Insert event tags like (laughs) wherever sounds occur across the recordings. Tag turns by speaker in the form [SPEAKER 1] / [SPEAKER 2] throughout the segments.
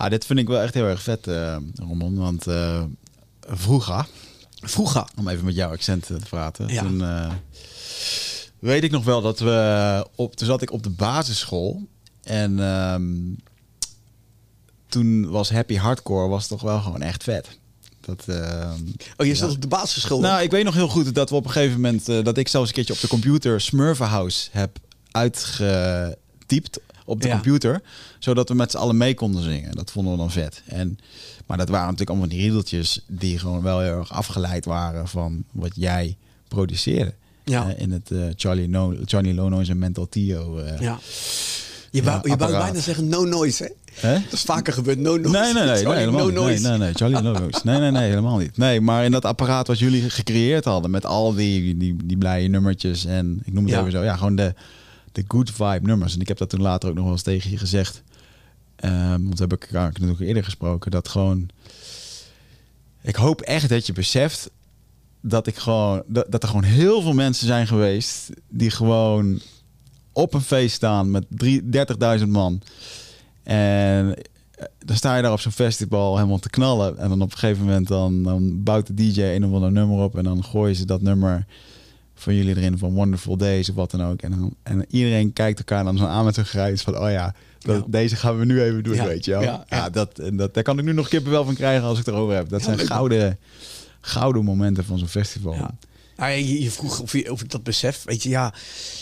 [SPEAKER 1] Ah, dit vind ik wel echt heel erg vet, uh, Roman. Want uh, vroeger,
[SPEAKER 2] vroeger,
[SPEAKER 1] om even met jouw accent te praten. Ja. Toen uh, weet ik nog wel dat we op, toen zat ik op de basisschool en um, toen was Happy Hardcore was toch wel gewoon echt vet. Dat, uh,
[SPEAKER 2] oh, je zat op de basisschool?
[SPEAKER 1] Nou, ik weet nog heel goed dat we op een gegeven moment... Uh, dat ik zelfs een keertje op de computer Smurfenhouse heb uitgetypt op de computer. Zodat we met z'n allen mee konden zingen. Dat vonden we dan vet. En, maar dat waren natuurlijk allemaal die riedeltjes... die gewoon wel heel erg afgeleid waren van wat jij produceerde. Ja. Uh, in het Charlie, no Charlie Lono's en Mental Tio.
[SPEAKER 2] ja. Je wou, je wou bijna zeggen no noise, hè? Dat is vaker gebeurd. No noise.
[SPEAKER 1] Nee, nee, nee. nee, helemaal no noise. Nee, nee, nee. Charlie no noise. Nee, nee, nee. Helemaal niet. Nee, maar in dat apparaat wat jullie gecreëerd hadden... met al die, die, die blije nummertjes en... ik noem het even zo. Ja, gewoon de, de good vibe nummers. En ik heb dat toen later ook nog wel eens tegen je gezegd. Um, want heb ik natuurlijk eerder gesproken. Dat gewoon... Ik hoop echt dat je beseft dat ik gewoon dat, dat er gewoon heel veel mensen zijn geweest die gewoon op een feest staan met 30.000 man. En eh, dan sta je daar op zo'n festival helemaal te knallen. En dan op een gegeven moment dan, dan bouwt de DJ een of ander nummer op. En dan gooien ze dat nummer van jullie erin van Wonderful Days of wat dan ook. En, dan, en iedereen kijkt elkaar dan zo aan met een grijs van... oh ja, dat, deze gaan we nu even doen, weet je wel. Ja, ja, dat, dat, daar kan ik nu nog wel van krijgen als ik het erover heb. Dat zijn gouden, gouden momenten van zo'n festival.
[SPEAKER 2] Nou, je, je, vroeg of, je, of ik dat besef. Weet je, ja,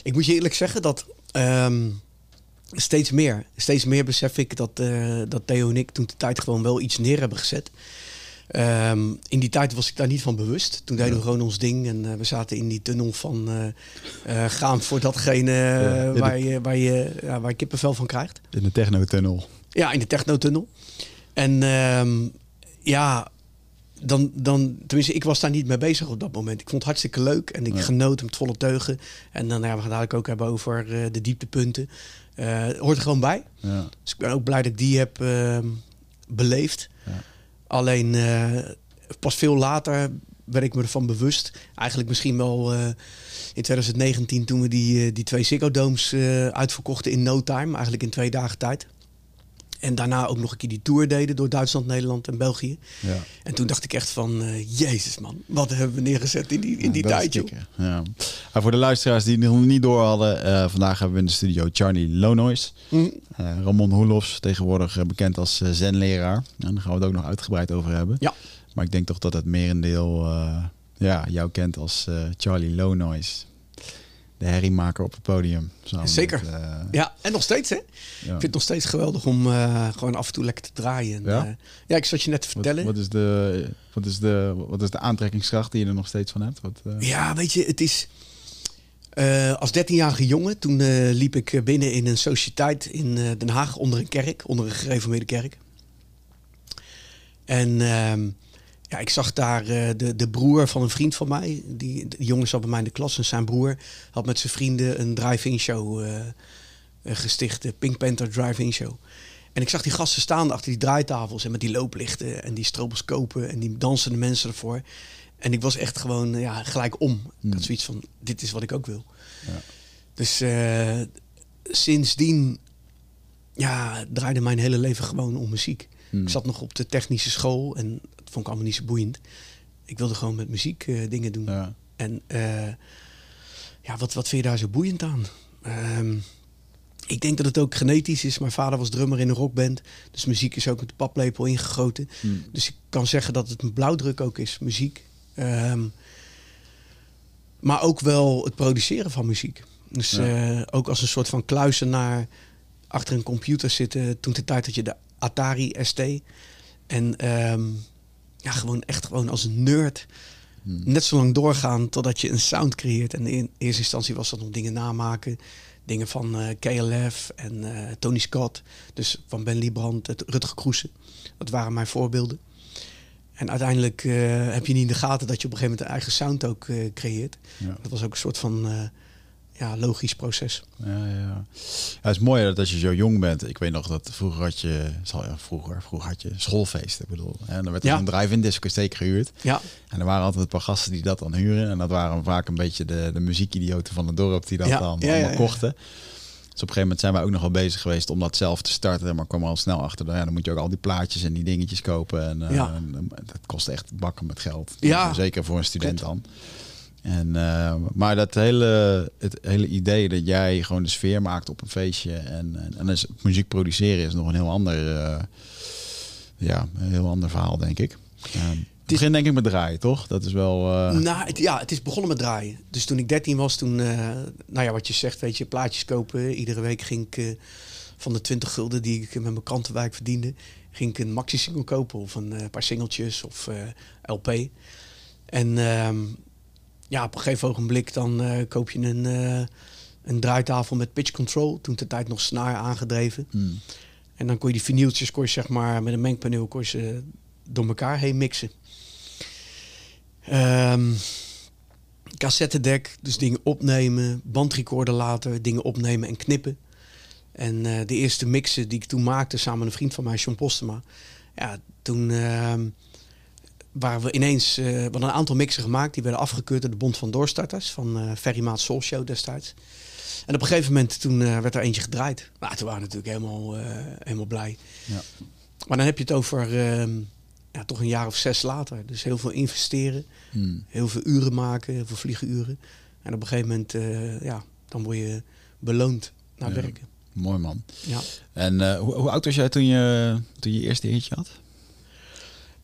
[SPEAKER 2] ik moet je eerlijk zeggen dat um, steeds meer, steeds meer besef ik dat, uh, dat Theo en ik toen de tijd gewoon wel iets neer hebben gezet. Um, in die tijd was ik daar niet van bewust. Toen deden we gewoon ons ding en uh, we zaten in die tunnel van uh, gaan voor datgene ja, waar, je, waar, je, ja, waar je kippenvel van krijgt.
[SPEAKER 1] In de technotunnel.
[SPEAKER 2] Ja, in de technotunnel. En um, ja, dan, dan, tenminste, ik was daar niet mee bezig op dat moment. Ik vond het hartstikke leuk en ik ja. genoot met volle teugen. En dan ja, we gaan dadelijk ook hebben over uh, de dieptepunten. Uh, hoort er gewoon bij. Ja. Dus ik ben ook blij dat ik die heb uh, beleefd. Alleen uh, pas veel later werd ik me ervan bewust. Eigenlijk misschien wel in 2019 toen we die, die twee Ziggo Domes uitverkochten in no time. Eigenlijk in twee dagen tijd. En daarna ook nog een keer die tour deden door Duitsland, Nederland en België. Ja. En toen dacht ik echt van, uh, jezus man, wat hebben we neergezet in die, in die tijd, joh.
[SPEAKER 1] Ja. Maar voor de luisteraars die het nog niet door hadden, uh, vandaag hebben we in de studio Charlie Lonois. Mm. Uh, Ramon Hoelofs, tegenwoordig bekend als zenleraar. En daar gaan we het ook nog uitgebreid over hebben. Ja. Maar ik denk toch dat het merendeel ja, jou kent als Charlie Lonois de herriemaker op het podium.
[SPEAKER 2] Zeker. Eh, ja, en nog steeds hè. Ja. Ik vind het nog steeds geweldig om uh, gewoon af en toe lekker te draaien. Ja, uh, ja ik zat je net te vertellen.
[SPEAKER 1] Wat, wat, is de, wat, is de, wat is de aantrekkingskracht die je er nog steeds van hebt? Wat,
[SPEAKER 2] ja, weet je, het is... als 13-jarige jongen, toen liep ik binnen in een sociëteit in Den Haag onder een kerk, onder een gereformeerde kerk. En ehm, ja, ik zag daar uh, de, de broer van een vriend van mij. Die, die jongen zat bij mij in de klas. En zijn broer had met zijn vrienden een drive-in show uh, gesticht. De Pink Panther drive-in show. En ik zag die gasten staan achter die draaitafels. En met die looplichten en die stroboscopen. En die dansende mensen ervoor. En ik was echt gewoon ja, gelijk om. Ik had hmm. zoiets van, dit is wat ik ook wil. Ja. Dus sindsdien ja, draaide mijn hele leven gewoon om muziek. Hmm. Ik zat nog op de technische school en dat vond ik allemaal niet zo boeiend. Ik wilde gewoon met muziek uh, dingen doen. Ja. En uh, ja, wat, wat vind je daar zo boeiend aan? Um, ik denk dat het ook genetisch is. Mijn vader was drummer in een rockband. Dus muziek is ook met de paplepel ingegoten. Hmm. Dus ik kan zeggen dat het een blauwdruk ook is, muziek. Um, maar ook wel het produceren van muziek. Dus ja. uh, ook als een soort van kluizenaar achter een computer zitten. Toen de tijd dat je de Atari ST. En um, ja, gewoon echt gewoon als een nerd. Hmm. Net zo lang doorgaan totdat je een sound creëert. En in eerste instantie was dat nog dingen namaken. Dingen van uh, eh, KLF en uh, Tony Scott. Dus van Ben Liebrand, het Rutger Kroesen. Dat waren mijn voorbeelden. En uiteindelijk uh, heb je niet in de gaten dat je op een gegeven moment een eigen sound ook creëert. Ja. Dat was ook een soort van ja, logisch proces.
[SPEAKER 1] Ja, ja. het is mooi dat als je zo jong bent. Ik weet nog dat vroeger had je, vroeger, vroeger had je schoolfeesten. Ik bedoel, en dan werd er een drive-in discotheek gehuurd. Ja. En er waren altijd een paar gasten die dat dan huren. En dat waren vaak een beetje de, de muziekidioten van het dorp die dat dan allemaal kochten. een gegeven moment zijn wij ook nog wel bezig geweest om dat zelf te starten. Maar kwam al snel achter. Ja, dan moet je ook al die plaatjes en die dingetjes kopen. En, ja. en dat kost echt bakken met geld.
[SPEAKER 2] Ja.
[SPEAKER 1] Zeker voor een student dan. En, maar dat hele, het hele idee dat jij gewoon de sfeer maakt op een feestje en, en, en dus muziek produceren is nog een heel ander, ja, een heel ander verhaal, denk ik. Het begin denk ik met draaien, toch? Dat is wel... Uh...
[SPEAKER 2] Nou, het, ja, het is begonnen met draaien. Dus toen ik 13 was, toen... Nou ja, wat je zegt, weet je, plaatjes kopen. Iedere week ging ik van de 20 gulden die ik met mijn krantenwijk verdiende... ging ik een maxi-single kopen of een paar singeltjes of LP. En ehm, ja, op een gegeven ogenblik dan koop je een, een draaitafel met pitch control. Toen de tijd nog snaar aangedreven. Hmm. En dan kon je die vinyltjes, kon je zeg maar met een mengpaneel kon je door elkaar heen mixen. Um, cassettedek, dus dingen opnemen, bandrecorder laten, dingen opnemen en knippen. En uh, de eerste mixen die ik toen maakte samen met een vriend van mij, John Postema. Ja, toen waren we ineens, uh, we hadden een aantal mixen gemaakt. Die werden afgekeurd door de Bond van Doorstarters van uh, Ferry Maat Soul Show destijds. En op een gegeven moment toen werd er eentje gedraaid. Nou, toen waren we natuurlijk helemaal, helemaal blij. Ja. Maar dan heb je het over ehm, ja, toch een jaar of zes later. Dus heel veel investeren, hmm. heel veel uren maken, heel veel vliegenuren. En op een gegeven moment, ja, dan word je beloond naar werken.
[SPEAKER 1] Mooi man.
[SPEAKER 2] Ja.
[SPEAKER 1] En hoe, hoe, oud was jij toen je, toen je eerste hitje had?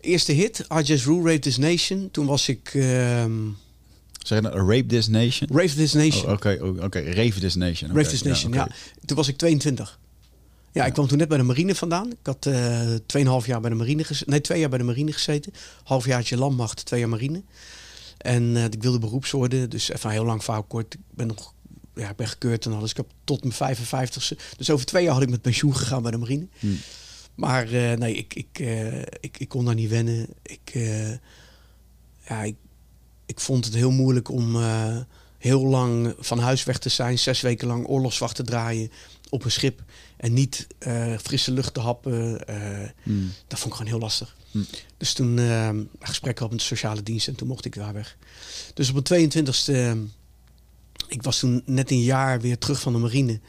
[SPEAKER 2] Eerste hit, I Just Rule Rape This Nation. Toen was ik... Um,
[SPEAKER 1] zeg je nou, Rape This Nation?
[SPEAKER 2] Rape This Nation.
[SPEAKER 1] Oh, oké, oh, oké. Okay. Rave This Nation.
[SPEAKER 2] Rave This Nation, ja, ja. Toen was ik 22. Ja, ik kwam toen net bij de marine vandaan. Ik had uh, eh, 2,5 jaar bij de marine gezeten. Nee, twee jaar bij de marine gezeten. Halfjaartje landmacht, twee jaar marine. En uh, ik wilde beroeps worden. Dus even heel lang verhaal kort. Ik ben nog ja, ik ben gekeurd en alles. Ik heb tot mijn 55ste. Dus over twee jaar had ik met pensioen gegaan bij de marine. Hmm. Maar uh, nee, ik, ik, ik, ik kon daar niet wennen. Ik, ja, ik, ik vond het heel moeilijk om heel lang van huis weg te zijn. Zes weken lang oorlogswacht te draaien op een schip en niet frisse lucht te happen. Uh, mm. Dat vond ik gewoon heel lastig. Mm. Dus toen uh, gesprek had met de sociale dienst en toen mocht ik daar weg. Dus op de 22e, ik was toen net een jaar weer terug van de marine.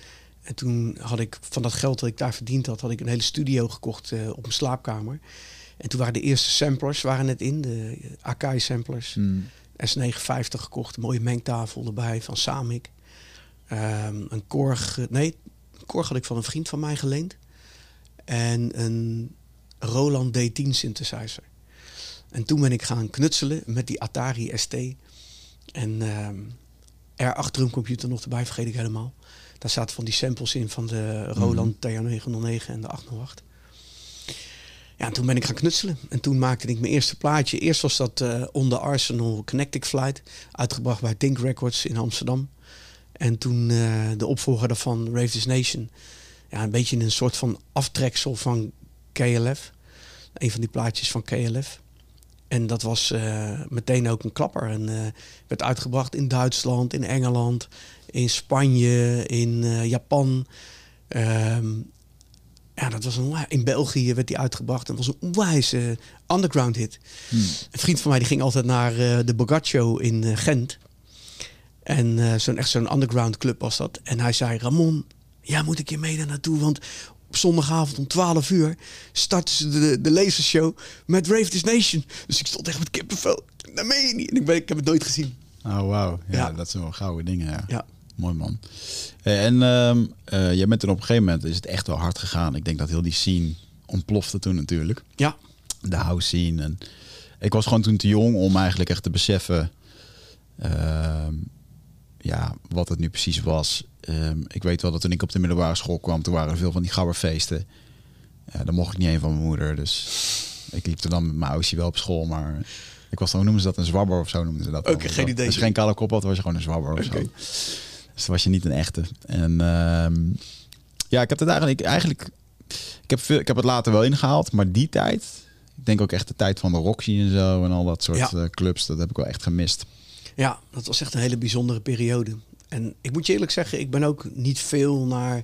[SPEAKER 2] En toen had ik van dat geld dat ik daar verdiend had, had ik een hele studio gekocht op mijn slaapkamer. En toen waren de eerste samplers waren net in, de Akai samplers. Mm. S950 gekocht, een mooie mengtafel erbij van Samik. Um, een Korg, nee, Korg had ik van een vriend van mij geleend. En een Roland D10 synthesizer. En toen ben ik gaan knutselen met die Atari ST. En um, R8 drumcomputer nog erbij, vergeet ik helemaal. Daar zaten van die samples in van de Roland mm -hmm. TR-909 en de 808. Ja, en toen ben ik gaan knutselen. En toen maakte ik mijn eerste plaatje. Eerst was dat uh, On the Arsenal Connected Flight. Uitgebracht bij Think Records in Amsterdam. En toen uh, de opvolger daarvan, Rave This Nation. Ja, een beetje een soort van aftreksel van KLF. Een van die plaatjes van KLF. En dat was uh, meteen ook een klapper. En uh, werd uitgebracht in Duitsland, in Engeland, in Spanje, in Japan. Um, ja, dat was een, in België werd die uitgebracht. En dat was een onwijs underground hit. Hmm. Een vriend van mij die ging altijd naar de Bogacho in Gent. En uh, zo'n echt zo'n underground club was dat. En hij zei, Ramon, ja, moet ik je mee daar naartoe? Want op zondagavond om 12 uur starten ze de, de lasershow met Rave This Nation. Dus ik stond echt met kippenvel. Dat meen je niet. En ik, ben, ik heb het nooit gezien.
[SPEAKER 1] Oh, wauw. Ja, dat zijn wel gouden dingen. Ja.
[SPEAKER 2] ja.
[SPEAKER 1] Mooi man. En uh, uh, jij bent er op een gegeven moment is het echt wel hard gegaan. Ik denk dat heel die scene ontplofte toen natuurlijk.
[SPEAKER 2] Ja.
[SPEAKER 1] De house scene. En ik was gewoon toen te jong om eigenlijk echt te beseffen ehm, ja, wat het nu precies was. Um, ik weet wel dat toen ik op de middelbare school kwam, toen waren er veel van die gabberfeesten. Ja, daar mocht ik niet een van mijn moeder. Dus ik liep er dan met mijn oudje wel op school, maar ik was dan, hoe noemen ze dat, een zwabber of zo noemden ze dat.
[SPEAKER 2] Oké, geen idee.
[SPEAKER 1] Als je geen kale kop had, was je gewoon een zwabber of zo. Dus was je niet een echte. En um, ja, ik heb het eigenlijk, eigenlijk ik heb, veel, ik heb het later wel ingehaald, maar die tijd, ik denk ook echt de tijd van de Roxy en zo en al dat soort ja. uh, clubs, dat heb ik wel echt gemist.
[SPEAKER 2] Ja, dat was echt een hele bijzondere periode. En ik moet je eerlijk zeggen, ik ben ook niet veel naar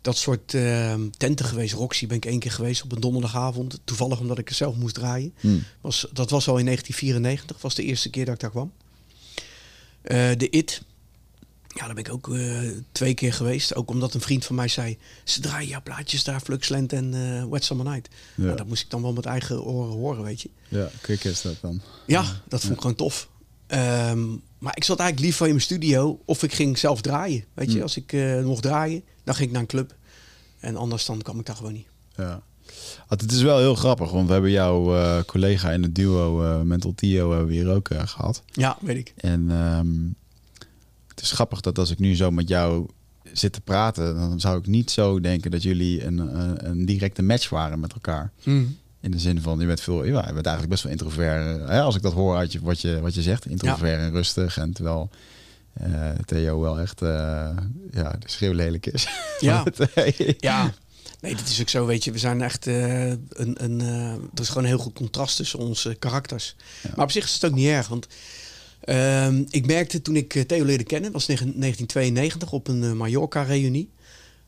[SPEAKER 2] dat soort uh, tenten geweest. Roxy ben ik één keer geweest op een donderdagavond. Toevallig omdat ik er zelf moest draaien. Hmm. Was, dat was al in 1994, was de eerste keer dat ik daar kwam. Uh, de IT. Ja, daar ben ik ook uh, twee keer geweest. Ook omdat een vriend van mij zei... ze draaien jouw plaatjes daar, Fluxland en uh, Wet Summer Night. Ja. Nou, dat moest ik dan wel met eigen oren horen, weet je.
[SPEAKER 1] Ja, quick is dat dan.
[SPEAKER 2] Ja, dat vond ik gewoon tof. Um, maar ik zat eigenlijk liever in mijn studio of ik ging zelf draaien. Weet je, mm. als ik uh, mocht draaien, dan ging ik naar een club. En anders dan kwam ik daar gewoon niet.
[SPEAKER 1] Ja. Het is wel heel grappig, want we hebben jouw uh, collega in het duo Mental Tio hebben we hier ook gehad.
[SPEAKER 2] Ja, weet ik.
[SPEAKER 1] En um, is grappig dat als ik nu zo met jou zit te praten, dan zou ik niet zo denken dat jullie een, een, een directe match waren met elkaar. Mm. In de zin van, je bent, veel, ja, je bent eigenlijk best wel introvert. Hè, als ik dat hoor uit je, wat, je, wat je zegt, introvert en rustig. En terwijl uh, Theo wel echt uh, ja, de schreeuw lelijk is.
[SPEAKER 2] Ja. (laughs) ja. Nee, dat is ook zo, weet je. We zijn echt uh, een... een er is gewoon een heel goed contrast tussen onze karakters. Maar op zich is het ook niet erg, want... Ehm, ik merkte toen ik Theo leerde kennen, was 1992 op een Mallorca-reunie.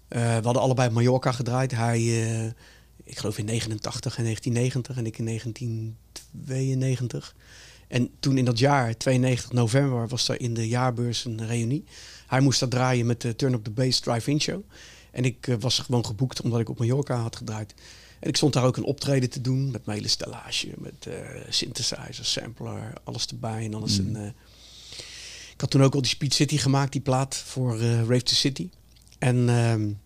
[SPEAKER 2] we hadden allebei Mallorca gedraaid. Hij ik geloof in 89 en 1990 en ik in 1992. En toen in dat jaar, 92 november, was er in de jaarbeurs een reunie. Hij moest dat draaien met de Turn Up The Bass Drive-In Show. En ik uh, was gewoon geboekt omdat ik op Mallorca had gedraaid. En ik stond daar ook een optreden te doen met mijn hele stellage, met uh, synthesizer, sampler, alles erbij. En alles mm. een, uh, ik had toen ook al die Speed City gemaakt, die plaat voor Rave to City. En, ehm, en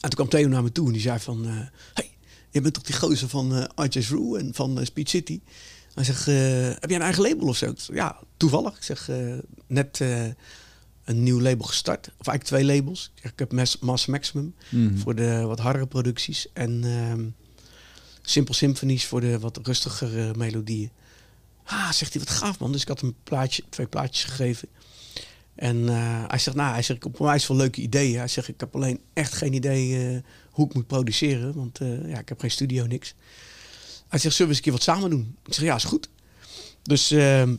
[SPEAKER 2] toen kwam Theo naar me toe en die zei van... hey, je bent toch die gozer van eh, RJ's Rue en van Speed City. Hij zegt, heb jij een eigen label of zo? ja, toevallig. Ik zeg, net een nieuw label gestart. Of eigenlijk twee labels. Ik, heb Mass, Maximum mhm. voor de wat hardere producties. En ehm, Simple Symphonies voor de wat rustigere melodieën. Ah, zegt hij, wat gaaf man. Dus ik had een plaatje, twee plaatjes gegeven. En uh, hij zegt, nou, hij zegt, ik heb onwijs veel leuke ideeën. Hij zegt, ik heb alleen echt geen idee uh, hoe ik moet produceren, want uh, ja, ik heb geen studio, niks. Hij zegt, zullen we eens een keer wat samen doen? Ik zeg, ja, is goed. Dus, ehm,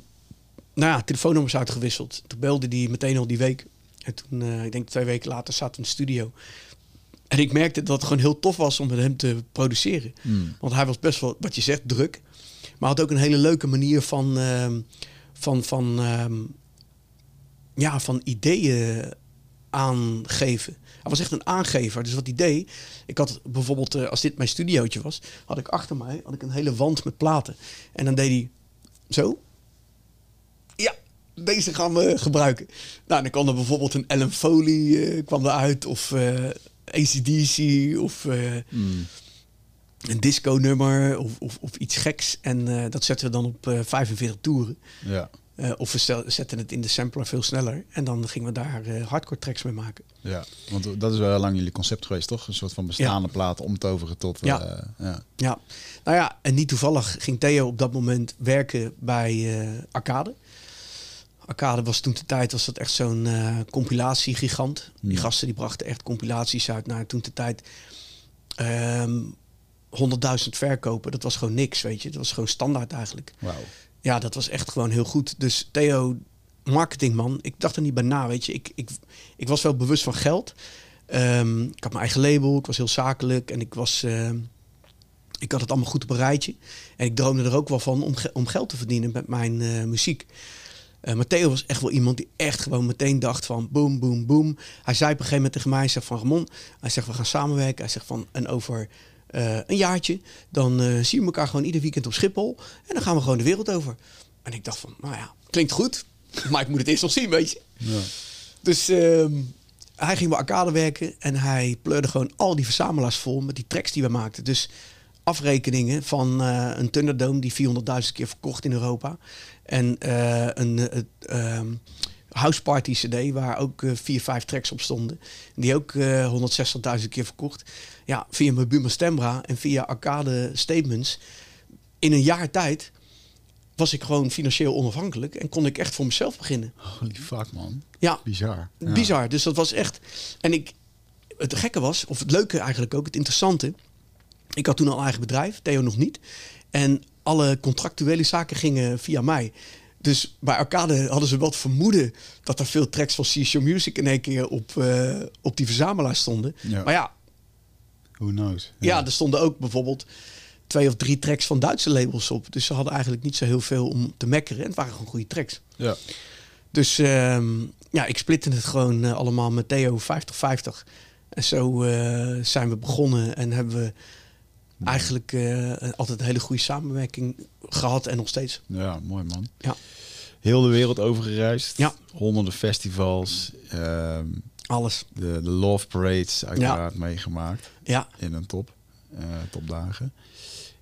[SPEAKER 2] nou ja, telefoonnummers uitgewisseld. Toen belde hij meteen al die week. En toen, ik denk twee weken later, zaten we in de studio. En ik merkte dat het gewoon heel tof was om met hem te produceren. Hmm. Want hij was best wel, wat je zegt, druk. Maar had ook een hele leuke manier van, ehm, van, van ehm, ja, van ideeën aangeven. Hij was echt een aangever. Dus wat idee, ik had bijvoorbeeld, uh, als dit mijn studiootje was, had ik achter mij had ik een hele wand met platen. En dan deed hij zo. Deze gaan we gebruiken. Nou, dan kwam er bijvoorbeeld een Ellen Foley uh, kwam eruit, of uh, eh, ACDC, of mm. een disco-nummer, of, of, of, iets geks. En dat zetten we dan op 45 toeren.
[SPEAKER 1] Ja.
[SPEAKER 2] Uh, of we zetten het in de sampler veel sneller. En dan gingen we daar uh, hardcore tracks mee maken.
[SPEAKER 1] Ja, want dat is wel lang jullie concept geweest, toch? Een soort van bestaande ja. platen omtoveren tot...
[SPEAKER 2] Ja. Uh, ja. ja, nou ja, en niet toevallig ging Theo op dat moment werken bij Arcade. Arcade was toen de tijd was dat echt zo'n compilatiegigant. Die hmm. gasten die brachten echt compilaties uit naar toen de tijd... Um, ehm, 100.000 verkopen, dat was gewoon niks, weet je. Dat was gewoon standaard eigenlijk.
[SPEAKER 1] Wow
[SPEAKER 2] ja, dat was echt gewoon heel goed. Dus Theo, marketingman, ik dacht er niet bij na, weet je. Ik, ik, ik was wel bewust van geld. Um, ik had mijn eigen label, ik was heel zakelijk en ik was... Uh, ik had het allemaal goed op een rijtje. En ik droomde er ook wel van om, om geld te verdienen met mijn uh, muziek. Uh, maar Theo was echt wel iemand die echt gewoon meteen dacht van boom, boom, boom. Hij zei op een gegeven moment tegen mij, hij zegt van Ramon, hij zegt we gaan samenwerken. Hij zegt van en over uh, een jaartje, dan uh, zien we elkaar gewoon ieder weekend op Schiphol. En dan gaan we gewoon de wereld over. En ik dacht van, nou ja, klinkt goed. (laughs) Maar ik moet het eerst nog zien, weet je. Ja. Dus uh, hij ging bij Arcade werken en hij pleurde gewoon al die verzamelaars vol met die tracks die we maakten. Dus afrekeningen van uh, een Thunderdome die 400.000 keer verkocht in Europa. En een ehm, House Party CD waar ook vier, vijf tracks op stonden. Die ook 160.000 keer verkocht ja, via mijn Buma Stembra en via Arcade Statements. In een jaar tijd was ik gewoon financieel onafhankelijk en kon ik echt voor mezelf beginnen.
[SPEAKER 1] Holy fuck man.
[SPEAKER 2] Ja.
[SPEAKER 1] Bizar.
[SPEAKER 2] Bizar. Dus dat was echt... En ik... Het gekke was, of het leuke eigenlijk ook, het interessante. Ik had toen al eigen bedrijf, Theo nog niet. En alle contractuele zaken gingen via mij. Dus bij Arcade hadden ze wat vermoeden dat er veel tracks van C Music in één keer op, uh, op die verzamelaar stonden. Ja. Maar ja,
[SPEAKER 1] Who knows?
[SPEAKER 2] Ja. er stonden ook bijvoorbeeld twee of drie tracks van Duitse labels op. Dus ze hadden eigenlijk niet zo heel veel om te mekkeren. En het waren gewoon goede tracks.
[SPEAKER 1] Ja.
[SPEAKER 2] Dus ehm, ja, ik splitte het gewoon allemaal met Theo 50-50. En zo zijn we begonnen en hebben we eigenlijk altijd een hele goede samenwerking gehad en nog steeds.
[SPEAKER 1] Ja, mooi man.
[SPEAKER 2] Ja.
[SPEAKER 1] Heel de wereld over gereisd.
[SPEAKER 2] Ja.
[SPEAKER 1] Honderden festivals. Ehm,
[SPEAKER 2] Alles.
[SPEAKER 1] De, de Love Parades uiteraard meegemaakt.
[SPEAKER 2] Ja.
[SPEAKER 1] In een top. Uh, topdagen.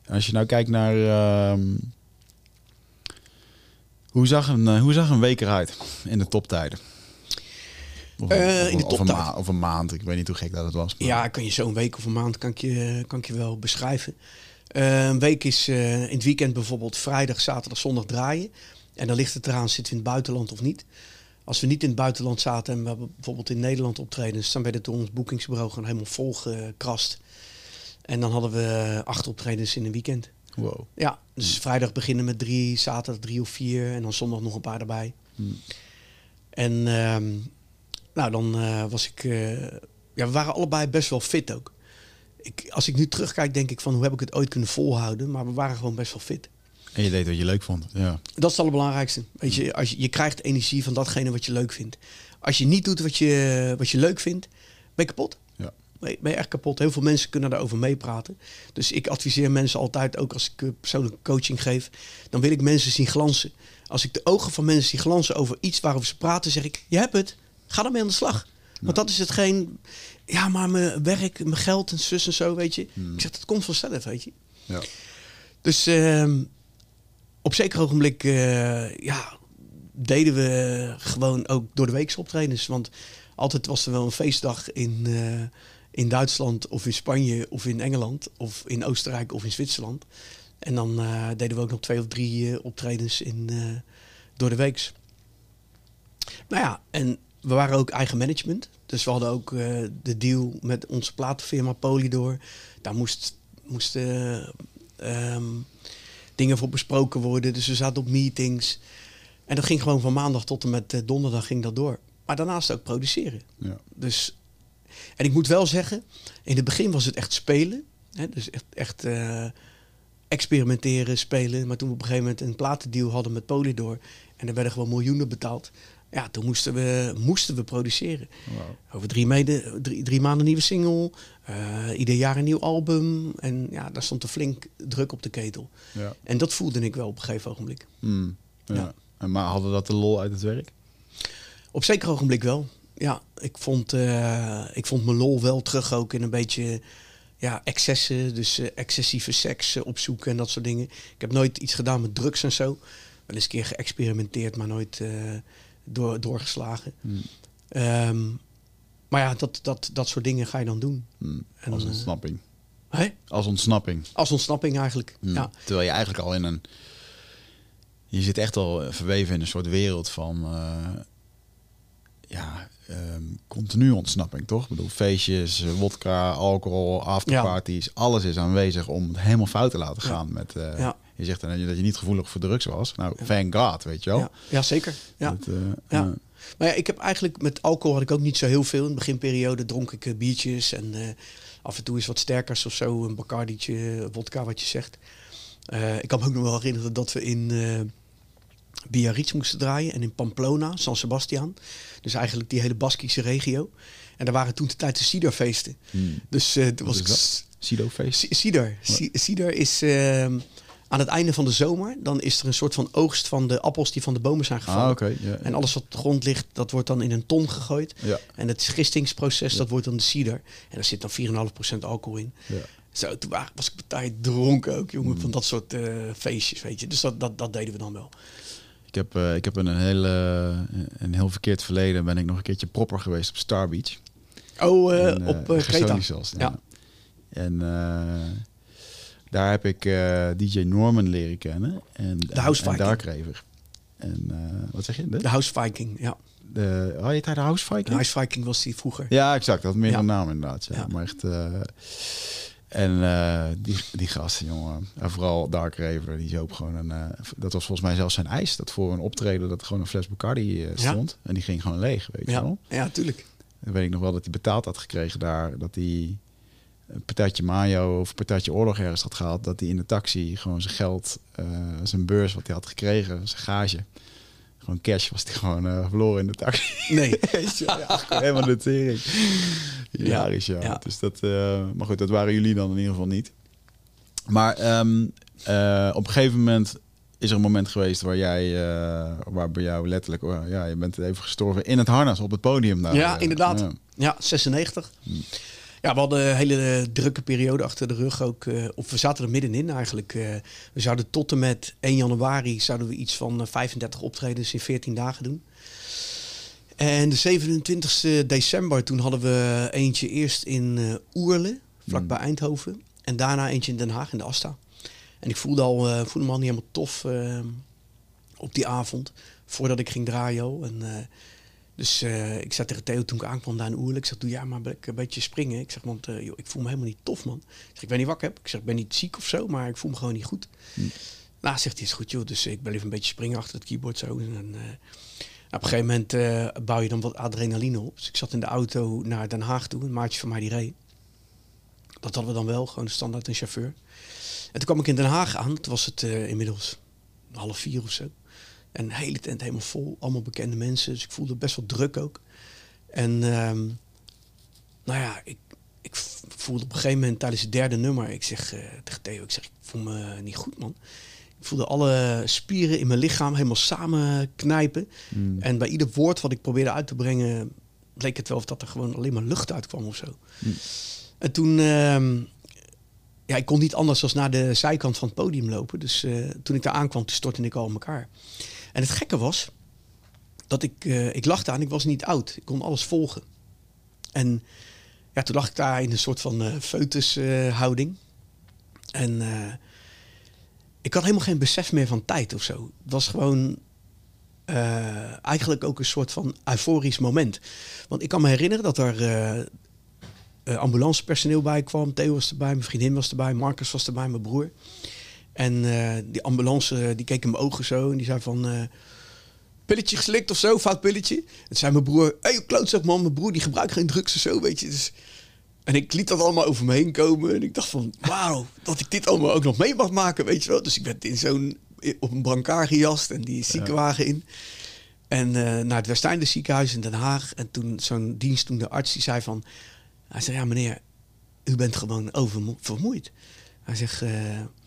[SPEAKER 1] Als je nou kijkt naar... Ehm, hoe, zag een, uh, hoe zag een week eruit in de toptijden? Of, uh, in de of, een of een maand. Ik weet niet hoe gek dat het was.
[SPEAKER 2] Maar... Ja, kan je zo'n week of een maand kan ik je, kan ik je wel beschrijven. een week is in het weekend bijvoorbeeld vrijdag, zaterdag, zondag draaien. En dan ligt het eraan, zitten we in het buitenland of niet. Als we niet in het buitenland zaten en we hebben bijvoorbeeld in Nederland optredens, dan werd het door ons boekingsbureau gewoon helemaal volgekrast. En dan hadden we acht optredens in een weekend.
[SPEAKER 1] Wow.
[SPEAKER 2] Ja, dus vrijdag beginnen met drie, zaterdag drie of vier en dan zondag nog een paar erbij. Hmm. En ehm, nou, dan uh, was ik... Uh, ja, we waren allebei best wel fit ook. Ik, als ik nu terugkijk, denk ik van hoe heb ik het ooit kunnen volhouden. Maar we waren gewoon best wel fit.
[SPEAKER 1] En je deed wat je leuk vond. Ja.
[SPEAKER 2] Dat is het allerbelangrijkste. Weet je, als je, je krijgt energie van datgene wat je leuk vindt. Als je niet doet wat je, wat je leuk vindt, ben je kapot.
[SPEAKER 1] Ja.
[SPEAKER 2] Ben, je, echt kapot. Heel veel mensen kunnen daarover meepraten. Dus ik adviseer mensen altijd, ook als ik eh, persoonlijke coaching geef, dan wil ik mensen zien glansen. Als ik de ogen van mensen zie glansen over iets waarover ze praten, zeg ik, je hebt het. Ga ermee aan de slag. Want dat is hetgeen, ja, maar mijn werk, mijn geld en zus en zo, weet je. Hmm. Ik zeg, dat komt vanzelf, weet je.
[SPEAKER 1] Ja.
[SPEAKER 2] Dus uh, op zeker ogenblik uh, ja, deden we gewoon ook door de week optredens. Want altijd was er wel een feestdag in, uh, in Duitsland of in Spanje of in Engeland of in Oostenrijk of in Zwitserland. En dan uh, deden we ook nog twee of drie optredens in, door de weeks. Nou ja, en we waren ook eigen management. Dus we hadden ook de deal met onze platenfirma Polydor. Daar moest, moesten... Um, dingen voor besproken worden. Dus we zaten op meetings. En dat ging gewoon van maandag tot en met eh, donderdag ging dat door. Maar daarnaast ook produceren.
[SPEAKER 1] Ja.
[SPEAKER 2] Dus, en ik moet wel zeggen, in het begin was het echt spelen. Hè? Dus echt, echt uh, experimenteren, spelen. Maar toen we op een gegeven moment een platendeal hadden met Polydor... en er werden gewoon miljoenen betaald... Ja, toen moesten we, moesten we produceren. Over drie, mede, drie, drie maanden nieuwe single. Uh, ieder jaar een nieuw album. En ja, daar stond er flink druk op de ketel.
[SPEAKER 1] Ja.
[SPEAKER 2] En dat voelde ik wel op een gegeven ogenblik.
[SPEAKER 1] Hmm, ja. En maar hadden dat de lol uit het werk?
[SPEAKER 2] Op zeker ogenblik wel. Ja, ik vond, uh, ik vond mijn lol wel terug ook in een beetje ja, excessen. Dus uh, excessieve seks opzoeken en dat soort dingen. Ik heb nooit iets gedaan met drugs en zo. Wel eens een keer geëxperimenteerd, maar nooit door, doorgeslagen.
[SPEAKER 1] Hmm.
[SPEAKER 2] Um, maar ja, dat, dat, dat soort dingen ga je dan doen.
[SPEAKER 1] Hmm. En, als ontsnapping.
[SPEAKER 2] Uh, hè?
[SPEAKER 1] Als ontsnapping.
[SPEAKER 2] Als ontsnapping eigenlijk,
[SPEAKER 1] hmm.
[SPEAKER 2] ja.
[SPEAKER 1] Terwijl je eigenlijk al in een... Je zit echt al verweven in een soort wereld van... Uh, ja, um, continu ontsnapping, toch? Ik bedoel, feestjes, wodka, alcohol, afterparties. Ja. Alles is aanwezig om het helemaal fout te laten gaan.
[SPEAKER 2] Ja.
[SPEAKER 1] Met, uh,
[SPEAKER 2] ja.
[SPEAKER 1] Je zegt dan dat je niet gevoelig voor drugs was. Nou, thank God, weet je wel.
[SPEAKER 2] Ja, ja zeker. Ja.
[SPEAKER 1] Dat, uh,
[SPEAKER 2] ja. Maar ja, ik heb eigenlijk met alcohol had ik ook niet zo heel veel. In de beginperiode dronk ik uh, biertjes en uh, af en toe is wat sterkers of zo. Een Bacardietje, vodka wat je zegt. ik kan me ook nog wel herinneren dat we in Biarritz moesten draaien. En in Pamplona, San Sebastian. Dus eigenlijk die hele Baskische regio. En daar waren toen de tijd de Cider-feesten.
[SPEAKER 1] Hmm.
[SPEAKER 2] Dus uh, toen was ik...
[SPEAKER 1] Cider-feest?
[SPEAKER 2] Cider. Cider is... Uh, aan het einde van de zomer, dan is er een soort van oogst van de appels die van de bomen zijn gevallen.
[SPEAKER 1] Ah, okay, ja, ja.
[SPEAKER 2] En alles wat op de grond ligt, dat wordt dan in een ton gegooid.
[SPEAKER 1] Ja.
[SPEAKER 2] En het gistingsproces, dat wordt dan de cider. En daar zit dan 4,5% alcohol in.
[SPEAKER 1] Ja.
[SPEAKER 2] Zo, toen was ik partij dronken ook, jongen, mm. van dat soort uh, feestjes, weet je. Dus dat, dat, dat deden we dan wel.
[SPEAKER 1] Ik heb, uh, ik heb een, hele, een heel verkeerd verleden, ben ik nog een keertje propper geweest op Star Beach.
[SPEAKER 2] Oh, uh, en, op Creta.
[SPEAKER 1] Zelfs, ja. ja. En daar heb ik uh, DJ Norman leren kennen. En,
[SPEAKER 2] de House
[SPEAKER 1] en,
[SPEAKER 2] Viking.
[SPEAKER 1] Darkraver. En uh, wat zeg je?
[SPEAKER 2] De, de House Viking, ja.
[SPEAKER 1] De, oh, je hij de House Viking?
[SPEAKER 2] De House Viking was die vroeger.
[SPEAKER 1] Ja, exact. Dat had meer ja. een naam inderdaad. Ja. ja. Maar echt... Uh, en die, die gasten, jongen. En vooral Dark Raver, die zoop gewoon een... dat was volgens mij zelfs zijn eis. Dat voor een optreden dat gewoon een fles Bacardi stond. Ja. En die ging gewoon leeg, weet
[SPEAKER 2] ja.
[SPEAKER 1] je wel.
[SPEAKER 2] Ja, tuurlijk.
[SPEAKER 1] Dan weet ik nog wel dat hij betaald had gekregen daar. Dat hij een patatje mayo of een patatje oorlog ergens had gehaald, dat hij in de taxi gewoon zijn geld, uh, zijn beurs wat hij had gekregen, zijn gage, gewoon cash was die gewoon uh, verloren in de taxi.
[SPEAKER 2] Nee. (laughs)
[SPEAKER 1] ja, helemaal de tering. Ja. ja. Dus dat, uh, maar goed, dat waren jullie dan in ieder geval niet. Maar um, uh, op een gegeven moment is er een moment geweest waar jij, waar bij jou letterlijk, oh, ja, je bent even gestorven in het harnas op het podium. Daar.
[SPEAKER 2] Ja, inderdaad. Ja, ja 96. Hmm. Ja, we hadden een hele drukke periode achter de rug ook. Of we zaten er middenin eigenlijk. Uh, we zouden tot en met 1 januari zouden we iets van 35 optredens in 14 dagen doen. En de 27 december, toen hadden we eentje eerst in Oerle, vlakbij hmm. Eindhoven. En daarna eentje in Den Haag, in de Asta. En ik voelde, al, uh, voelde me al niet helemaal tof uh, op die avond, voordat ik ging draaien. En, uh, dus ik zei tegen Theo toen ik aankwam daar in Oerle, ik zeg, doe ja maar een beetje springen. Ik zeg, want joh, ik voel me helemaal niet tof, man. Ik zeg, ik weet niet wat ik. Ik zeg, ik ben niet ziek of zo, maar ik voel me gewoon niet goed. Hm. Nou, zegt hij, is goed joh. Dus ik ben even een beetje springen achter het keyboard zo. En, op een gegeven moment bouw je dan wat adrenaline op. Dus ik zat in de auto naar Den Haag toe. Een maatje van mij die reed. Dat hadden we dan wel, gewoon standaard een chauffeur. En toen kwam ik in Den Haag aan. Toen was het inmiddels half vier of zo. En de hele tent helemaal vol. Allemaal bekende mensen. Dus ik voelde best wel druk ook. En um, nou ja, ik, ik voelde op een gegeven moment tijdens het derde nummer... Ik zeg uh, tegen Theo, ik zeg, ik voel me niet goed, man. Ik voelde alle spieren in mijn lichaam helemaal samen knijpen. Mm. En bij ieder woord wat ik probeerde uit te brengen... leek het wel of dat er gewoon alleen maar lucht uitkwam of zo. Mm. En toen... Uh, ja, ik kon niet anders dan naar de zijkant van het podium lopen. Dus uh, toen ik daar aankwam, toen stortte ik al in elkaar. En het gekke was dat ik, uh, ik lag daar ik was niet oud. Ik kon alles volgen. En ja, toen lag ik daar in een soort van uh, en ik had helemaal geen besef meer van tijd of zo. Het was gewoon eigenlijk ook een soort van euforisch moment. Want ik kan me herinneren dat er ambulancepersoneel bij kwam. Theo was erbij, mijn vriendin was erbij, Marcus was erbij, mijn broer. En uh, die ambulance die keek in mijn ogen zo en die zei van... Uh, pilletje geslikt of zo, fout pilletje. En zei mijn broer, hé hey, klootzak man, mijn broer die gebruikt geen drugs of zo, weet je. Dus, en ik liet dat allemaal over me heen komen. En ik dacht van, wauw, dat ik dit allemaal ook nog mee mag maken, weet je wel. Dus ik werd in zo'n, op een brancard gejast en die ziekenwagen in. En naar het Westeinde ziekenhuis in Den Haag. En toen zo'n dienst, toen de arts, die zei van... Hij zei, ja meneer, u bent gewoon oververmoeid. Hij zegt... Uh,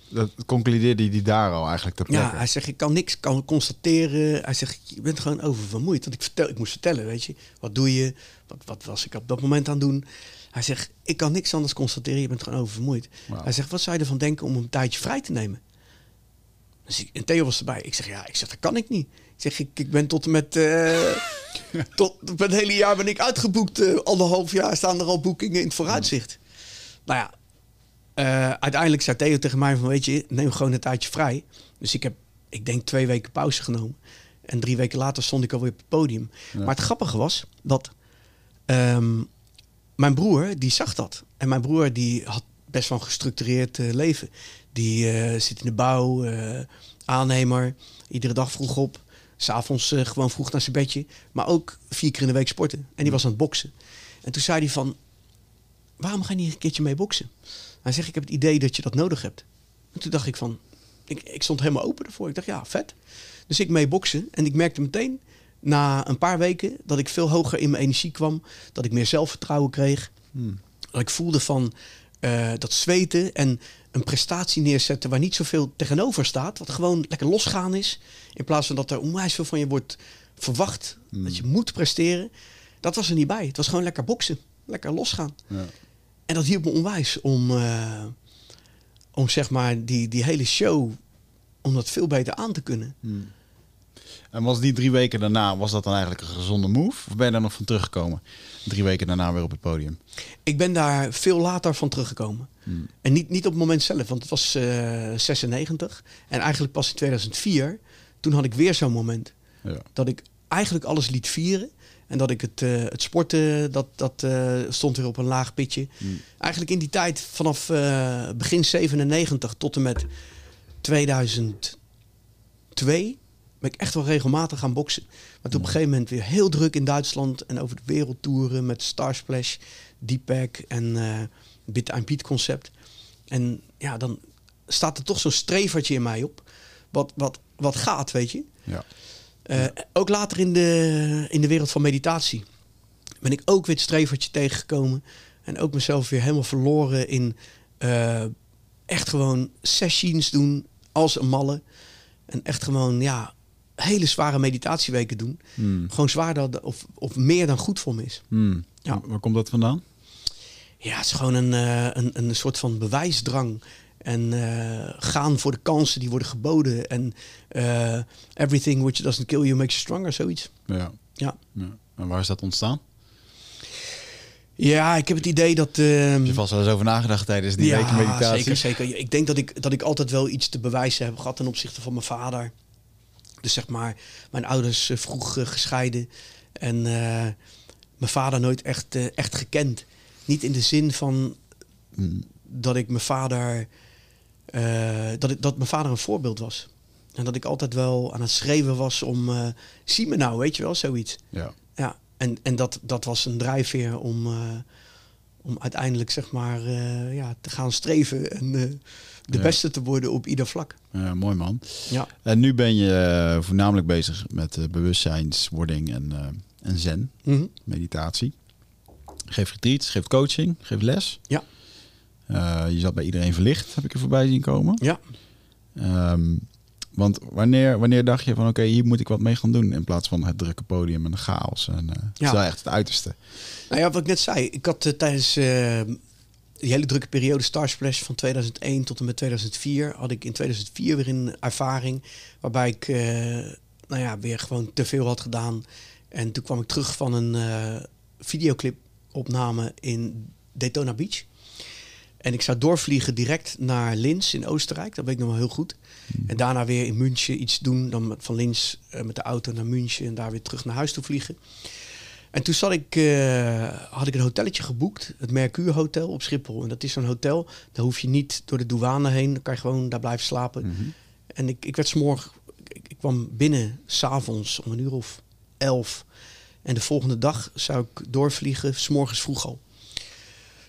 [SPEAKER 1] dat concludeerde hij daar al eigenlijk te plekke.
[SPEAKER 2] Ja, hij zegt, ik kan niks kan constateren. Hij zegt, je bent gewoon oververmoeid. Want ik, vertel, ik moest vertellen, weet je. Wat doe je? Wat, wat was ik op dat moment aan het doen? Hij zegt, ik kan niks anders constateren. Je bent gewoon oververmoeid. Hij zegt, wat zou je ervan denken om een tijdje vrij te nemen? Dus ik, en Theo was erbij. Ik zeg, ja, ik zeg, dat kan ik niet. Ik zeg, ik, ik ben tot en met... Uh, (laughs) tot het hele jaar ben ik uitgeboekt. Uh, anderhalf jaar staan er al boekingen in het vooruitzicht. Nou ja, uh, uiteindelijk zei Theo tegen mij van... Weet je, neem gewoon een tijdje vrij. Dus ik heb, ik denk, twee weken pauze genomen. En drie weken later stond ik alweer op het podium. Maar het grappige was dat... Um, mijn broer, die zag dat. En mijn broer, die had best wel een gestructureerd leven. Die zit in de bouw, aannemer, iedere dag vroeg op. S'avonds gewoon vroeg naar zijn bedje. Maar ook vier keer in de week sporten. En die was aan het boksen. En toen zei hij van... Waarom ga je niet een keertje mee boksen? Hij zegt, ik heb het idee dat je dat nodig hebt. En toen dacht ik van... Ik, ik stond helemaal open ervoor. Ik dacht, ja, vet. Dus ik mee boksen. En ik merkte meteen na een paar weken dat ik veel hoger in mijn energie kwam. Dat ik meer zelfvertrouwen kreeg. Hmm. Dat ik voelde van uh, dat zweten en een prestatie neerzetten waar niet zoveel tegenover staat. Wat gewoon lekker losgaan is. In plaats van dat er onwijs veel van je wordt verwacht. Hmm. Dat je moet presteren. Dat was er niet bij. Het was gewoon lekker boksen. Lekker losgaan. Ja. En dat hielp me onwijs om, uh, om zeg maar die, die hele show, om dat veel beter aan te kunnen.
[SPEAKER 1] Hmm. En was die drie weken daarna, was dat dan eigenlijk een gezonde move? Of ben je daar nog van teruggekomen? Drie weken daarna weer op het podium.
[SPEAKER 2] Ik ben daar veel later van teruggekomen. Hmm. En niet, niet op het moment zelf, want het was uh, eh, 96. En eigenlijk pas in 2004, toen had ik weer zo'n moment. Ja. Dat ik eigenlijk alles liet vieren. En dat ik het, uh, het sporten, dat, dat uh, stond weer op een laag pitje. Hmm. Eigenlijk in die tijd, vanaf begin 97 tot en met 2002 ben ik echt wel regelmatig gaan boksen. Maar toen op een gegeven moment weer heel druk in Duitsland en over de wereldtouren met Starsplash, Deepak en Bit and Beat concept. En ja, dan staat er toch zo'n strevertje in mij op. Wat, wat, wat gaat, weet je. Ja. Ook later in de, in de wereld van meditatie ben ik ook weer het strevertje tegengekomen. En ook mezelf weer helemaal verloren in echt gewoon sessions doen als een malle. En echt gewoon, ja, hele zware meditatieweken doen. Hmm. Gewoon zwaarder of, of meer dan goed voor me is.
[SPEAKER 1] Hmm. Ja. Waar komt dat vandaan?
[SPEAKER 2] Ja, het is gewoon een, uh, een, een soort van bewijsdrang. En uh, gaan voor de kansen die worden geboden. En uh, everything which doesn't kill you makes you stronger, zoiets.
[SPEAKER 1] Ja. ja. ja. En waar is dat ontstaan?
[SPEAKER 2] Ja, ik heb het idee dat... Uh,
[SPEAKER 1] je vast wel eens over nagedacht tijdens die ja, weken meditatie?
[SPEAKER 2] zeker, zeker. Ik denk dat ik, dat ik altijd wel iets te bewijzen heb gehad ten opzichte van mijn vader. Dus zeg maar, mijn ouders uh, vroeg uh, gescheiden. En uh, mijn vader nooit echt, echt gekend. Niet in de zin van mm. dat ik mijn vader... dat, ik, dat mijn vader een voorbeeld was. En dat ik altijd wel aan het schreeuwen was om... zie me nou, weet je wel, zoiets.
[SPEAKER 1] Ja.
[SPEAKER 2] Ja, en, en dat, dat was een drijfveer om, uh, om uiteindelijk zeg maar uh, ja, te gaan streven en uh, de beste te worden op ieder vlak.
[SPEAKER 1] Ja, mooi man.
[SPEAKER 2] Ja.
[SPEAKER 1] En nu ben je voornamelijk bezig met bewustzijnswording en, en zen,
[SPEAKER 2] mm -hmm.
[SPEAKER 1] meditatie. Geef retreats, geeft coaching, geeft les.
[SPEAKER 2] Ja.
[SPEAKER 1] je zat bij iedereen verlicht, heb ik er voorbij zien komen.
[SPEAKER 2] Ja.
[SPEAKER 1] Um, want wanneer, wanneer dacht je van oké, hier moet ik wat mee gaan doen in plaats van het drukke podium en de chaos? En, uh, ja. is wel echt het uiterste.
[SPEAKER 2] Nou ja, wat ik net zei, ik had uh, tijdens uh, die hele drukke periode Star Splash van 2001 tot en met 2004 had ik in 2004 weer een ervaring waarbij ik nou ja, weer gewoon te veel had gedaan. En toen kwam ik terug van een videoclip opname in Daytona Beach. En ik zou doorvliegen direct naar Linz in Oostenrijk. Dat weet ik nog wel heel goed. En daarna weer in München iets doen. Dan van Linz uh, met de auto naar München en daar weer terug naar huis toe vliegen. En toen zat ik, uh, had ik een hotelletje geboekt. Het Mercure Hotel op Schiphol. En dat is zo'n hotel. Daar hoef je niet door de douane heen. Dan kan je gewoon daar blijven slapen.
[SPEAKER 1] Mhm.
[SPEAKER 2] En ik, ik werd s'morgen... Ik, ik kwam binnen s'avonds om een uur of elf. En de volgende dag zou ik doorvliegen, s'morgens vroeg al.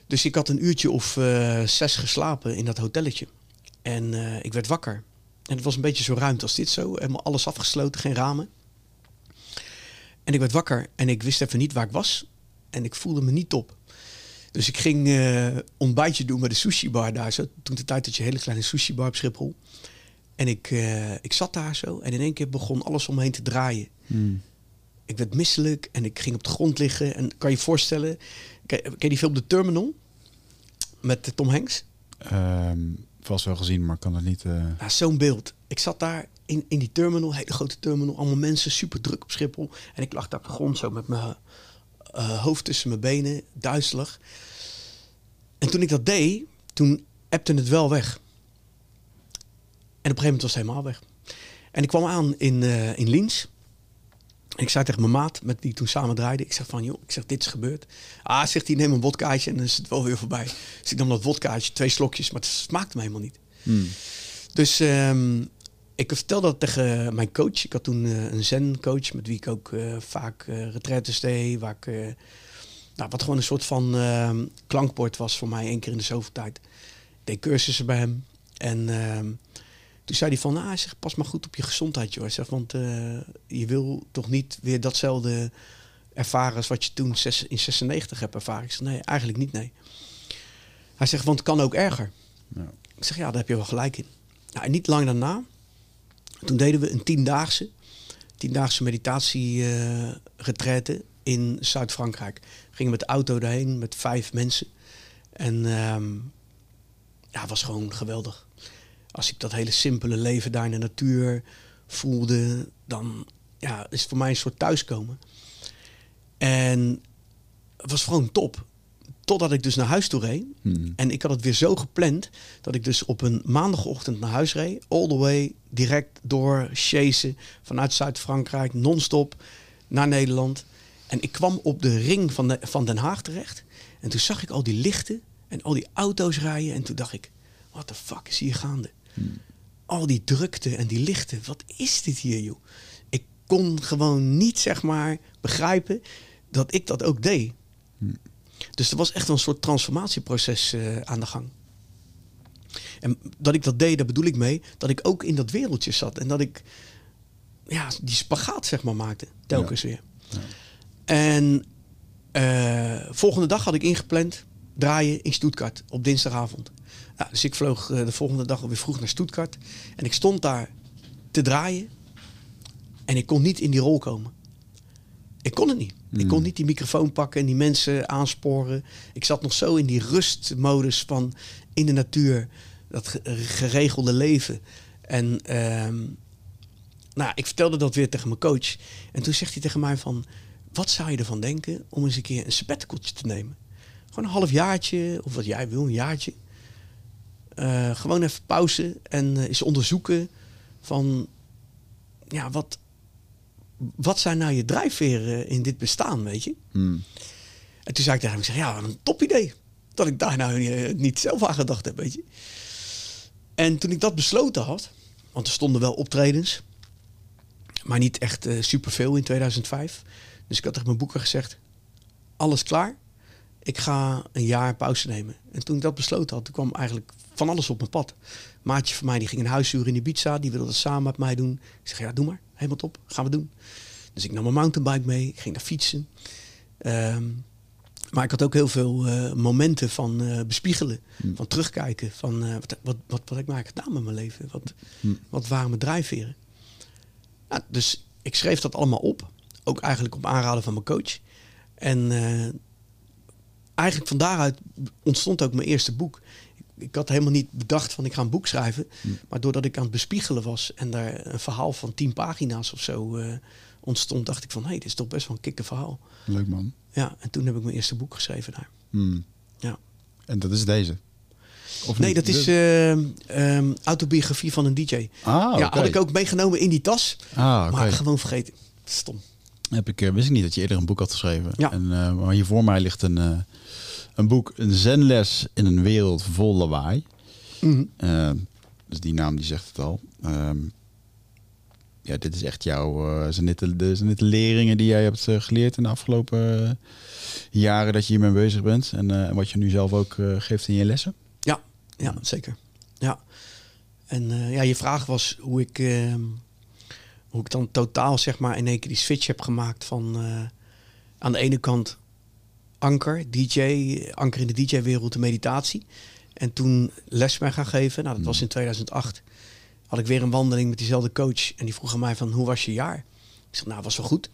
[SPEAKER 2] Dus ik had een uurtje of uh, zes geslapen in dat hotelletje. En uh, ik werd wakker. En het was een beetje zo ruimte als dit zo. Helemaal alles afgesloten, geen ramen. En ik werd wakker en ik wist even niet waar ik was. En ik voelde me niet top. Dus ik ging uh, ontbijtje doen bij de sushi bar daar zo. Toen de tijd dat je een hele kleine sushi bar op Schiphol. En ik, uh, ik zat daar zo en in één keer begon alles omheen te draaien.
[SPEAKER 1] Hmm.
[SPEAKER 2] Ik werd misselijk en ik ging op de grond liggen. En kan je je voorstellen, ken, ken je die film The Terminal? Met Tom Hanks?
[SPEAKER 1] Um, vast wel gezien, maar kan het niet...
[SPEAKER 2] Ja, Zo'n beeld. Ik zat daar in, in die terminal, hele grote terminal. Allemaal mensen, super druk op Schiphol. En ik lag daar op de grond zo met mijn uh, hoofd tussen mijn benen, duizelig. En toen ik dat deed, toen appte het wel weg. En op een gegeven moment was het helemaal weg. En ik kwam aan in, uh, in Liens ik zei tegen mijn maat, met ik toen samen draaide, ik zeg van, joh, ik zeg, dit is gebeurd. Ah, zegt hij, neem een wodkaatje en dan is het wel weer voorbij. Dus ik nam dat wodkaatje, twee slokjes, maar het smaakte me helemaal niet.
[SPEAKER 1] Hmm.
[SPEAKER 2] Dus um, ik vertelde dat tegen mijn coach. Ik had toen uh, een zen-coach, met wie ik ook uh, vaak uh, retraites deed, waar ik, nou, wat gewoon een soort van ehm, klankbord was voor mij, één keer in de zoveel tijd. Ik deed cursussen bij hem en... Toen zei hij van, ah, zeg, pas maar goed op je gezondheid, joh. Zeg, want uh, je wil toch niet weer datzelfde ervaren als wat je toen in 96 hebt ervaren. Ik zeg, nee, eigenlijk niet, nee. Hij zegt, want het kan ook erger.
[SPEAKER 1] Ja.
[SPEAKER 2] Ik zeg, ja, daar heb je wel gelijk in. Nou, en niet lang daarna, toen deden we een tiendaagse, tiendaagse meditatie uh, in Zuid-Frankrijk. Gingen met de auto daarheen met vijf mensen. En um, ja, het was gewoon geweldig als ik dat hele simpele leven daar in de natuur voelde, dan ja, is het voor mij een soort thuiskomen. En het was gewoon top. Totdat ik dus naar huis toe reed.
[SPEAKER 1] Hmm.
[SPEAKER 2] En ik had het weer zo gepland dat ik dus op een maandagochtend naar huis reed. All the way, direct door chasen vanuit Zuid-Frankrijk, non-stop naar Nederland. En ik kwam op de ring van, de, van Den Haag terecht. En toen zag ik al die lichten en al die auto's rijden. En toen dacht ik, wat de fuck is hier gaande? Al die drukte en die lichten, wat is dit hier, joh? Ik kon gewoon niet, zeg maar, begrijpen dat ik dat ook deed. Dus er was echt een soort transformatieproces uh, aan de gang. En dat ik dat deed, daar bedoel ik mee dat ik ook in dat wereldje zat. En dat ik ja, die spagaat zeg maar maakte. Telkens weer. En uh, volgende dag had ik ingepland draaien in Stuttgart op dinsdagavond. Nou, dus ik vloog de volgende dag alweer vroeg naar Stuttgart. En ik stond daar te draaien. En ik kon niet in die rol komen. Ik kon het niet. Ik kon hmm. niet die microfoon pakken en die mensen aansporen. Ik zat nog zo in die rustmodus van in de natuur, dat geregelde leven. En ehm, nou, ik vertelde dat weer tegen mijn coach. En toen zegt hij tegen mij van, wat zou je ervan denken om eens een keer een sabbaticaltje te nemen? Gewoon een half jaartje, of wat jij wil, een jaartje. Uh, gewoon even pauze en uh, eens onderzoeken van, ja, wat, wat zijn nou je drijfveren in dit bestaan, weet je? Hmm. En toen zei ik tegen hem, ik zeg, ja, een top idee. Dat ik daar nou niet zelf aan gedacht heb, weet je. En toen ik dat besloten had, want er stonden wel optredens, maar niet echt uh, superveel in 2005. Dus ik had tegen mijn boeken gezegd, alles klaar. Ik ga een jaar pauze nemen. En toen ik dat besloten had, toen kwam eigenlijk van alles op mijn pad. Maatje van mij die ging een huishuur in Ibiza, die wilde dat samen met mij doen. Ik zeg, ja, doe maar helemaal top, gaan we doen. Dus ik nam mijn mountainbike mee, ik ging naar fietsen. Ehm, maar ik had ook heel veel uh, momenten van uh, bespiegelen, mm. van terugkijken, van uh, wat, wat, wat, wat heb ik nou gedaan met mijn leven? Wat, mm. wat waren mijn drijfveren? Nou, dus ik schreef dat allemaal op, ook eigenlijk op aanraden van mijn coach. En eigenlijk van daaruit ontstond ook mijn eerste boek ik had helemaal niet bedacht van ik ga een boek schrijven. Hm. Maar doordat ik aan het bespiegelen was en daar een verhaal van tien pagina's of zo uh, ontstond, dacht ik van hé, hey, dit is toch best wel een kikke verhaal.
[SPEAKER 1] Leuk man.
[SPEAKER 2] Ja, en toen heb ik mijn eerste boek geschreven daar.
[SPEAKER 1] Hm.
[SPEAKER 2] Ja.
[SPEAKER 1] En dat is deze?
[SPEAKER 2] Of nee, dat is uh, autobiografie van een DJ.
[SPEAKER 1] Ah,
[SPEAKER 2] Ja, had ik ook meegenomen in die tas.
[SPEAKER 1] Ah,
[SPEAKER 2] Maar gewoon vergeten. Stom.
[SPEAKER 1] Heb ik, wist ik niet dat je eerder een boek had geschreven.
[SPEAKER 2] Ja.
[SPEAKER 1] En, maar hier voor mij ligt een een boek, een zenles in een wereld vol lawaai.
[SPEAKER 2] Mm
[SPEAKER 1] dus die naam die zegt het al. Ehm, ja, dit is echt jouw, uh, zijn, dit de, zijn dit de leringen die jij hebt uh, geleerd in de afgelopen uh, jaren dat je hiermee bezig bent en wat je nu zelf ook geeft in je lessen?
[SPEAKER 2] Ja, ja, zeker. Ja. En ja, je vraag was hoe ik, ehm, hoe ik dan totaal zeg maar in één keer die switch heb gemaakt van aan de ene kant anker, DJ, anker in de DJ-wereld, de meditatie. En toen les ben gaan geven. Nou, dat was hmm. in 2008. Had ik weer een wandeling met diezelfde coach. En die vroeg aan mij van, hoe was je jaar? Ik zeg, nou, was wel goed.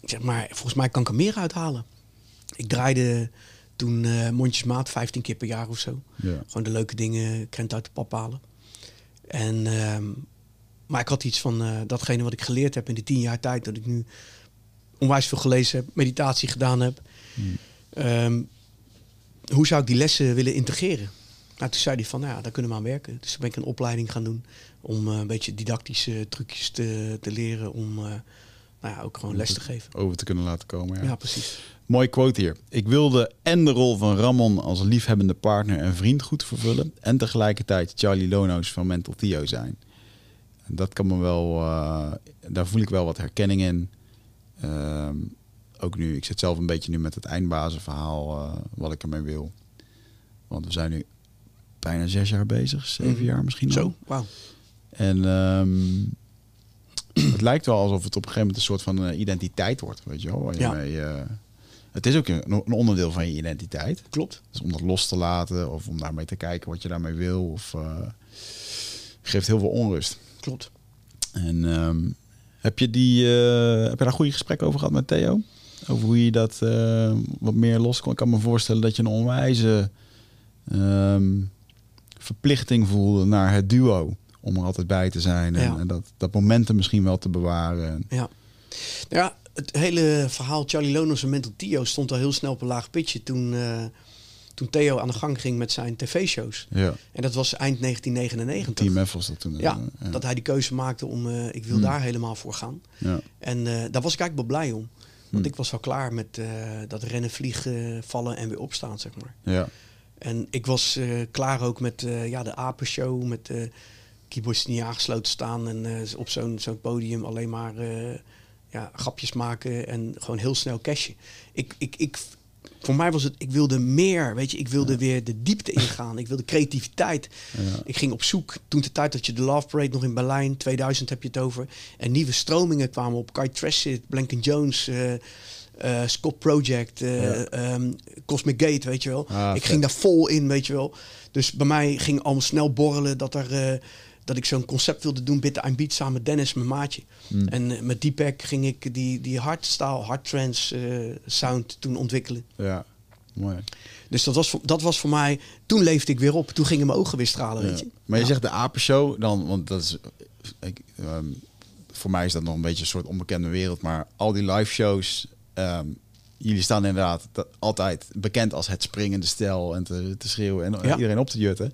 [SPEAKER 2] Ik zeg, maar volgens mij kan ik er meer uithalen. Ik draaide toen uh, mondjesmaat 15 keer per jaar of zo.
[SPEAKER 1] Ja.
[SPEAKER 2] Gewoon de leuke dingen, krent uit de pap halen. En, uh, maar ik had iets van uh, datgene wat ik geleerd heb in die tien jaar tijd. Dat ik nu onwijs veel gelezen heb, meditatie gedaan heb. Ehm, hoe zou ik die lessen willen integreren? Nou, toen zei hij van, nou ja, daar kunnen we aan werken. Dus toen ben ik een opleiding gaan doen om uh, een beetje didactische trucjes te, te leren om uh, nou ja, ook gewoon les te geven.
[SPEAKER 1] Over te kunnen laten komen, ja.
[SPEAKER 2] ja. precies.
[SPEAKER 1] Mooi quote hier. Ik wilde en de rol van Ramon als liefhebbende partner en vriend goed vervullen en tegelijkertijd Charlie Lono's van Mental Theo zijn. Dat kan me wel, uh, daar voel ik wel wat herkenning in. Ehm, ook nu, ik zit zelf een beetje nu met het eindbazenverhaal uh, wat ik ermee wil. Want we zijn nu bijna zes jaar bezig, zeven mhm. jaar misschien
[SPEAKER 2] Zo, wauw.
[SPEAKER 1] En um, (clears throat) het lijkt wel alsof het op een gegeven moment een soort van uh, identiteit wordt, weet je wel. Waar je
[SPEAKER 2] ja.
[SPEAKER 1] mee, het is ook een, een, onderdeel van je identiteit.
[SPEAKER 2] Klopt.
[SPEAKER 1] Dus om dat los te laten of om daarmee te kijken wat je daarmee wil. Of geeft heel veel onrust.
[SPEAKER 2] Klopt.
[SPEAKER 1] En um, heb je, die, uh, heb je daar goede gesprekken over gehad met Theo? Over hoe je dat uh, wat meer los kon. Ik kan me voorstellen dat je een onwijze um, verplichting voelde naar het duo. Om er altijd bij te zijn. En,
[SPEAKER 2] ja.
[SPEAKER 1] en, dat, dat momentum misschien wel te bewaren.
[SPEAKER 2] Ja. Ja, het hele verhaal Charlie Lonos en Mental Tio stond al heel snel op een laag pitje toen, uh, toen Theo aan de gang ging met zijn tv-shows.
[SPEAKER 1] Ja.
[SPEAKER 2] En dat was eind 1999.
[SPEAKER 1] Team F was dat toen.
[SPEAKER 2] Ja, ja. dat hij die keuze maakte om, uh, ik wil hmm. daar helemaal voor gaan.
[SPEAKER 1] Ja.
[SPEAKER 2] En uh, daar was ik eigenlijk wel blij om. Want hmm. ik was al klaar met uh, dat rennen, vliegen, vallen en weer opstaan, zeg maar.
[SPEAKER 1] Ja.
[SPEAKER 2] En ik was klaar ook met ja, de apenshow, met keyboards niet aangesloten staan en op zo'n zo'n podium alleen maar ja, grapjes maken en gewoon heel snel cashen. Ik, ik, ik voor mij was het, ik wilde meer, weet je, ik wilde weer de diepte ingaan. Ik wilde creativiteit. Ja. Ik ging op zoek, toen de tijd dat je de Love Parade nog in Berlijn, 2000 heb je het over, en nieuwe stromingen kwamen op. Kai Trashit, Blanken Jones, uh, Scott Project, uh, Cosmic Gate, weet je wel. Ah, ik ging daar vol in, weet je wel. Dus bij mij ging allemaal snel borrelen dat er dat ik zo'n concept wilde doen, Bitte ein Beat, samen Dennis, mijn maatje. Hmm. En uh, met Deepak ging ik die, die hardstyle, hardtrance uh, sound toen ontwikkelen.
[SPEAKER 1] Ja, mooi.
[SPEAKER 2] Dus dat was, dat was voor mij, toen leefde ik weer op. Toen gingen mijn ogen weer stralen, weet je.
[SPEAKER 1] Maar je zegt de apenshow, dan, want dat is, ik, ehm, voor mij is dat nog een beetje een soort onbekende wereld. Maar al die live shows, um, jullie staan inderdaad altijd bekend als het springende stel en te, te schreeuwen en iedereen op te jutten.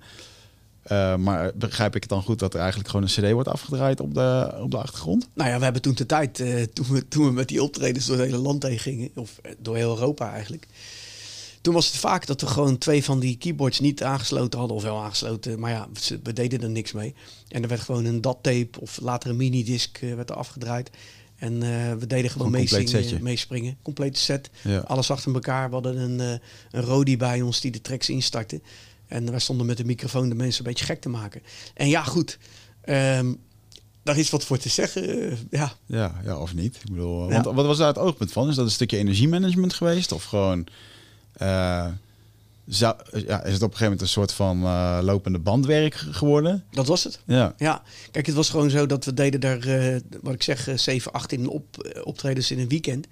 [SPEAKER 1] Uh, maar begrijp ik het dan goed dat er eigenlijk gewoon een CD wordt afgedraaid op de, op de achtergrond?
[SPEAKER 2] Nou ja, we hebben toen de tijd, uh, toen, we, toen we met die optredens door het hele land heen gingen, of eh, door heel Europa eigenlijk. Toen was het vaak dat we gewoon twee van die keyboards niet aangesloten hadden, of wel aangesloten, maar ja, we, deden er niks mee. En er werd gewoon een DAT-tape of later een minidisc uh, werd er afgedraaid. En we deden gewoon, meespringen, meespringen. Complete set. Alles achter elkaar. We hadden een, een Rodi bij ons die de tracks instartte. En wij stonden met de microfoon de mensen een beetje gek te maken. En ja, goed. Um, daar is wat voor te zeggen. Uh, ja.
[SPEAKER 1] Ja, ja, of niet. Ik bedoel, want wat was daar het oogpunt van? Is dat een stukje energiemanagement geweest? Of gewoon. Uh, zou, ja, is het op een gegeven moment een soort van uh, lopende bandwerk geworden?
[SPEAKER 2] Dat was het. Ja. ja. Kijk, het was gewoon zo dat we deden daar, wat ik zeg, 7, 8 in op, optredens in een weekend.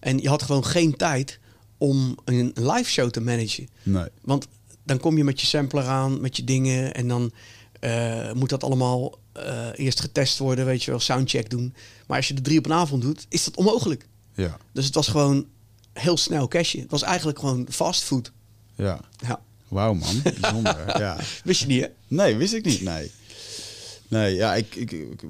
[SPEAKER 2] En je had gewoon geen tijd om een live show te managen. Nee. Want dan kom je met je sampler aan, met je dingen. En dan uh, moet dat allemaal uh, eerst getest worden, weet je wel, soundcheck doen. Maar als je de drie op een avond doet, is dat onmogelijk. Ja. Dus het was gewoon heel snel cashje. Het was eigenlijk gewoon fastfood.
[SPEAKER 1] Ja. ja. Wauw man, bijzonder. ja. (laughs)
[SPEAKER 2] Wist je niet hè?
[SPEAKER 1] Nee, wist ik niet, nee. Nee, ja, ik, ik, ik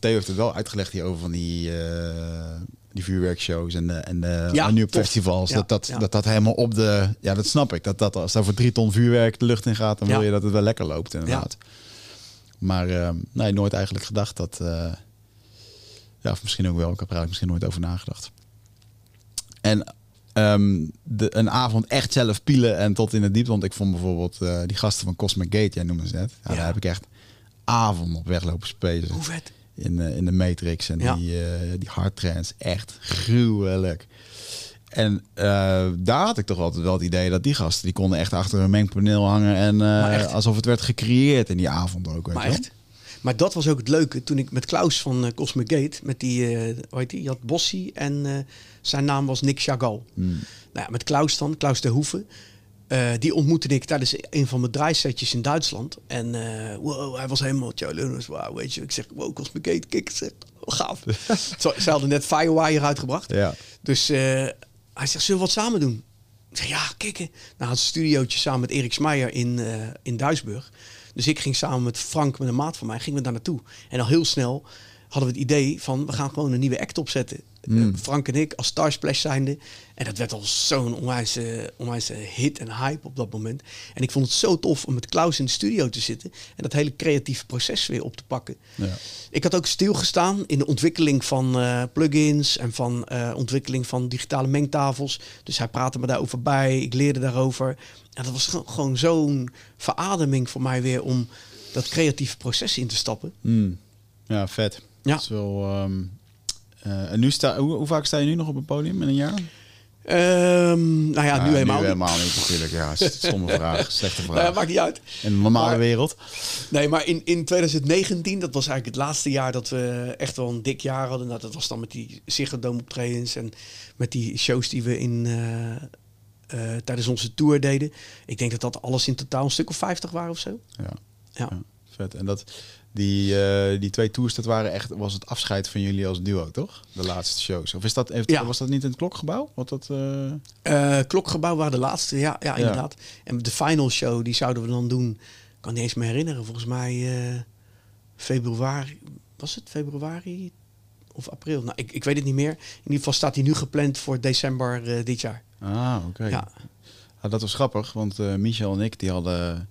[SPEAKER 1] Theo heeft het wel uitgelegd hier over van die, uh, die vuurwerkshows en de, en de ja, nu op festivals. dat, dat, dat dat helemaal op de. Ja, dat snap ik. Dat, dat als daar voor drie ton vuurwerk de lucht in gaat, dan wil je dat het wel lekker loopt, inderdaad. Maar uh, nee, nooit eigenlijk gedacht dat. Uh, ja, of misschien ook wel. Ik heb er eigenlijk misschien nooit over nagedacht. En um, de, een avond echt zelf pielen en tot in het diepte. Want ik vond bijvoorbeeld uh, die gasten van Cosmic Gate, jij noemde ze net. Ja, Daar heb ik echt avond op weglopen spelen.
[SPEAKER 2] Hoe vet
[SPEAKER 1] in, uh, in de Matrix en die, uh, die hardtrance. Echt gruwelijk. En uh, daar had ik toch altijd wel het idee dat die gasten... die konden echt achter een mengpaneel hangen... en alsof het werd gecreëerd in die avond ook. Weet
[SPEAKER 2] maar echt. Maar dat was ook het leuke toen ik met Klaus van Cosmic Gate... met die, hoe heet die, je had Bossi en zijn naam was Nick Chagall. Hmm. Nou ja, met Klaus dan, Klaus de Hoeven... Uh, die ontmoette ik tijdens een van mijn draaisetjes in Duitsland. En uh, wow, hij was helemaal Joe wow, weet je. Ik zeg, wow, Cosmicate, kijk, zeg, gaaf. (laughs) Zo, ze hadden net Firewire uitgebracht. Ja. Dus uh, hij zegt, zullen we wat samen doen? Ik zeg, ja, kikken. Nou, het studiootje samen met Erik Smeijer in, in Duisburg. Dus ik ging samen met Frank, met een maat van mij, gingen we daar naartoe. En al heel snel hadden we het idee van, we gaan gewoon een nieuwe act opzetten. Mm. Frank en ik als Starsplash zijnde. En dat werd al zo'n onwijze, onwijze hit en hype op dat moment. En ik vond het zo tof om met Klaus in de studio te zitten. En dat hele creatieve proces weer op te pakken. Ja. Ik had ook stilgestaan in de ontwikkeling van uh, plugins. En van uh, ontwikkeling van digitale mengtafels. Dus hij praatte me daarover bij. Ik leerde daarover. En dat was gewoon zo'n verademing voor mij weer om dat creatieve proces in te stappen.
[SPEAKER 1] Mm. Ja, vet. Ja. Dat is wel... Um uh, en nu sta, hoe, hoe, vaak sta je nu nog op een podium in een jaar?
[SPEAKER 2] Um, nou ja, nu helemaal,
[SPEAKER 1] nu helemaal niet. natuurlijk. Ja, (laughs) stomme vraag, slechte vraag.
[SPEAKER 2] Nou maakt niet uit.
[SPEAKER 1] In de normale wereld.
[SPEAKER 2] Nee, maar in, in 2019, dat was eigenlijk het laatste jaar dat we echt wel een dik jaar hadden. Nou, dat was dan met die Ziggo optredens en met die shows die we in, uh, uh, tijdens onze tour deden. Ik denk dat dat alles in totaal een stuk of 50 waren of zo.
[SPEAKER 1] Ja. ja. ja vet. En dat, die, uh, die twee tours, dat waren echt, was het afscheid van jullie als duo, toch? De laatste shows. Of is dat, heeft, ja. was dat niet in het klokgebouw? Wat dat, uh...
[SPEAKER 2] Uh, klokgebouw waren de laatste, ja, ja, inderdaad. En de final show, die zouden we dan doen, ik kan niet eens meer herinneren, volgens mij februari, was het februari of april? Nou, ik, ik weet het niet meer. In ieder geval staat hij nu gepland voor december dit jaar.
[SPEAKER 1] Ah, oké. Ja. Ah, dat was grappig, want Michel en ik, die hadden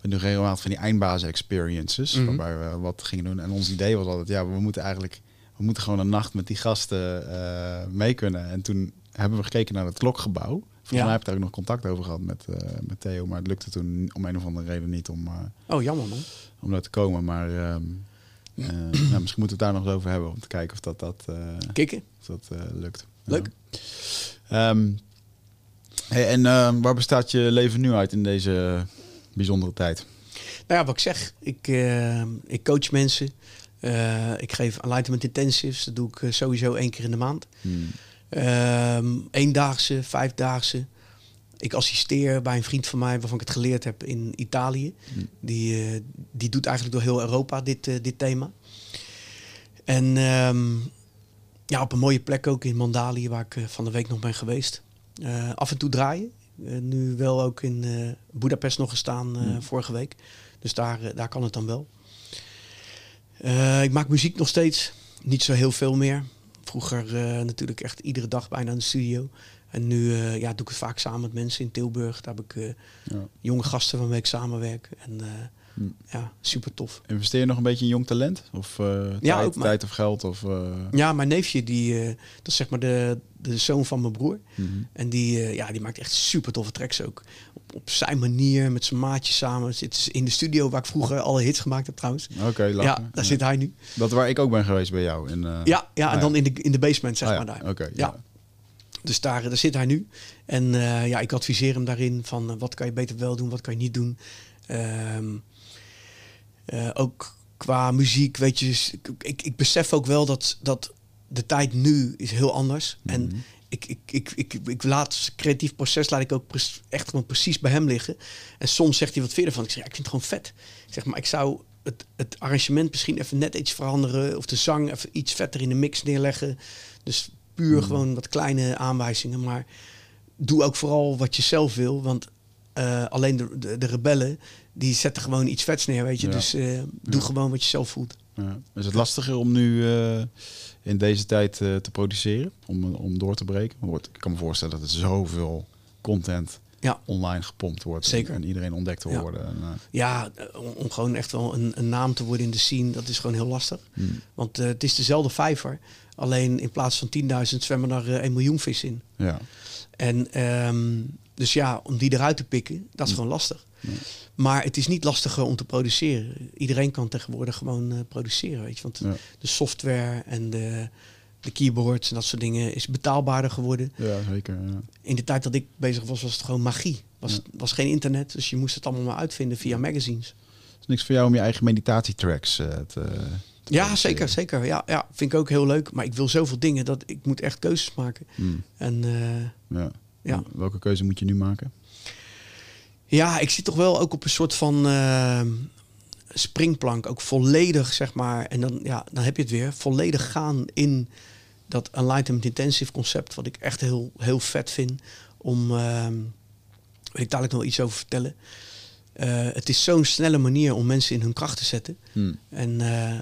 [SPEAKER 1] we doen regelmatig van die eindbazen experiences, mm waarbij we wat gingen doen. En ons idee was altijd, ja, we moeten eigenlijk, we moeten gewoon een nacht met die gasten uh, mee kunnen. En toen hebben we gekeken naar het klokgebouw Volgens mij heb ik daar ook nog contact over gehad met, met Theo. Maar het lukte toen om een of andere reden niet om...
[SPEAKER 2] oh, jammer man.
[SPEAKER 1] Om daar te komen. Maar ehm, nou, misschien moeten we het daar nog eens over hebben. Om te kijken of dat... dat
[SPEAKER 2] Kikken.
[SPEAKER 1] Of dat lukt.
[SPEAKER 2] Leuk.
[SPEAKER 1] Um, hey, en ehm, waar bestaat je leven nu uit in deze bijzondere tijd?
[SPEAKER 2] Nou ja, wat ik zeg, ik, uh, ik coach mensen. Uh, ik geef enlightenment intensives. Dat doe ik uh, sowieso één keer in de maand. Hmm. Um, eendaagse, vijfdaagse. Ik assisteer bij een vriend van mij waarvan ik het geleerd heb in Italië. Hmm. Die, die doet eigenlijk door heel Europa dit, dit thema. En um, ja, op een mooie plek ook in Mandalië, waar ik van de week nog ben geweest. af en toe draaien. Nu wel ook in Budapest nog gestaan hmm. vorige week. Dus daar, eh, daar kan het dan wel. Eh, ik maak muziek nog steeds. Niet zo heel veel meer. Vroeger eh, natuurlijk echt iedere dag bijna in de studio. En nu ja, doe ik het vaak samen met mensen in Tilburg. Daar heb ik ja. jonge gasten waarmee ik samenwerk. En. Ja, super tof.
[SPEAKER 1] Investeer je nog een beetje in jong talent? Of ja, tijd, tijd, of geld? Of,
[SPEAKER 2] Ja, mijn neefje, die, dat is zeg maar de, de zoon van mijn broer. Mhm. En die, ja, die maakt echt super toffe tracks ook op zijn manier met zijn maatjes samen. Zit in de studio waar ik vroeger alle hits gemaakt heb trouwens.
[SPEAKER 1] Oké,
[SPEAKER 2] Ja, daar zit hij nu.
[SPEAKER 1] Dat waar ik ook ben geweest bij jou. In.
[SPEAKER 2] Ja, ja, en ah, dan in de, in de basement zeg
[SPEAKER 1] ah,
[SPEAKER 2] maar daar.
[SPEAKER 1] Oké,
[SPEAKER 2] ja. ja. Dus daar, daar zit hij nu. En ja, ik adviseer hem daarin van wat kan je beter wel doen, wat kan je niet doen. Um, ook qua muziek, weet je, ik, ik besef ook wel dat, dat de tijd nu is heel anders. Mm -hmm. En ik, ik, ik, ik, ik laat het creatief proces laat ik ook echt gewoon precies bij hem liggen. En soms zegt hij wat verder van. Ik zeg, ja, ik vind het gewoon vet. Ik zeg, maar ik zou het, het arrangement misschien even net iets veranderen. Of de zang even iets vetter in de mix neerleggen. Dus puur hmm. gewoon wat kleine aanwijzingen. Maar doe ook vooral wat je zelf wil. Want uh, alleen de, de, de, rebellen, die zetten gewoon iets vets neer, weet je. Dus uh, doe gewoon wat je zelf voelt.
[SPEAKER 1] Ja. Is het lastiger om nu... Uh in deze tijd uh, te produceren, om, om door te breken. Ik kan me voorstellen dat er zoveel content ja. online gepompt wordt. Zeker. En, iedereen ontdekt te worden. En.
[SPEAKER 2] Ja, om, gewoon echt wel een, een, naam te worden in de scene, dat is gewoon heel lastig. Hmm. Want het is dezelfde vijver. Alleen in plaats van 10.000 zwemmen er 1 miljoen vis in.
[SPEAKER 1] Ja.
[SPEAKER 2] En um, dus ja, om die eruit te pikken, dat is hmm. gewoon lastig. Maar het is niet lastiger om te produceren. Iedereen kan tegenwoordig gewoon uh, produceren, weet je. Want de software en de, de keyboards en dat soort dingen is betaalbaarder geworden.
[SPEAKER 1] Ja, zeker. Ja.
[SPEAKER 2] In de tijd dat ik bezig was, was het gewoon magie. Was, was geen internet, dus je moest het allemaal maar uitvinden via magazines.
[SPEAKER 1] is niks voor jou om je eigen meditatietracks uh, te, te
[SPEAKER 2] ja, zeker, zeker. Ja, ja, vind ik ook heel leuk. Maar ik wil zoveel dingen dat ik moet echt keuzes maken. Hmm. En uh,
[SPEAKER 1] ja. Welke keuze moet je nu maken?
[SPEAKER 2] Ja, ik zit toch wel ook op een soort van uh, springplank. Ook volledig, zeg maar. En dan, ja, dan heb je het weer. Volledig gaan in dat Enlightenment Intensive concept. Wat ik echt heel, heel vet vind. Om, uh, weet ik dadelijk nog iets over vertellen. Uh, het is zo'n snelle manier om mensen in hun kracht te zetten. Hmm. En uh,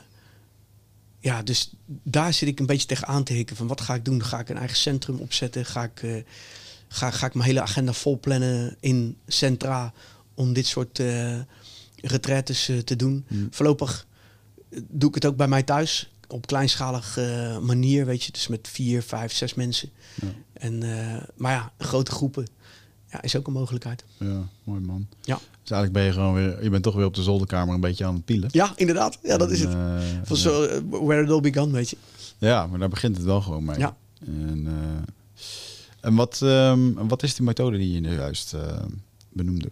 [SPEAKER 2] ja, dus daar zit ik een beetje tegen aan te hikken. Van wat ga ik doen? Ga ik een eigen centrum opzetten? Ga ik ga, ga ik mijn hele agenda vol plannen in Centra om dit soort uh, retraites uh, te doen. Hmm. Voorlopig eh, doe ik het ook bij mij thuis op kleinschalige manier, weet je, dus met vier, vijf, zes mensen. Ja. En, maar ja, grote groepen ja, is ook een mogelijkheid.
[SPEAKER 1] Ja, mooi man.
[SPEAKER 2] Ja.
[SPEAKER 1] Dus eigenlijk ben je gewoon weer, je bent toch weer op de zolderkamer een beetje aan het pielen.
[SPEAKER 2] Ja, inderdaad. Ja, dat is het. Van zo, where it all began, weet je.
[SPEAKER 1] Ja, maar daar begint het wel gewoon mee.
[SPEAKER 2] Ja.
[SPEAKER 1] En, en wat, um, wat is die methode die je nu juist uh, benoemde?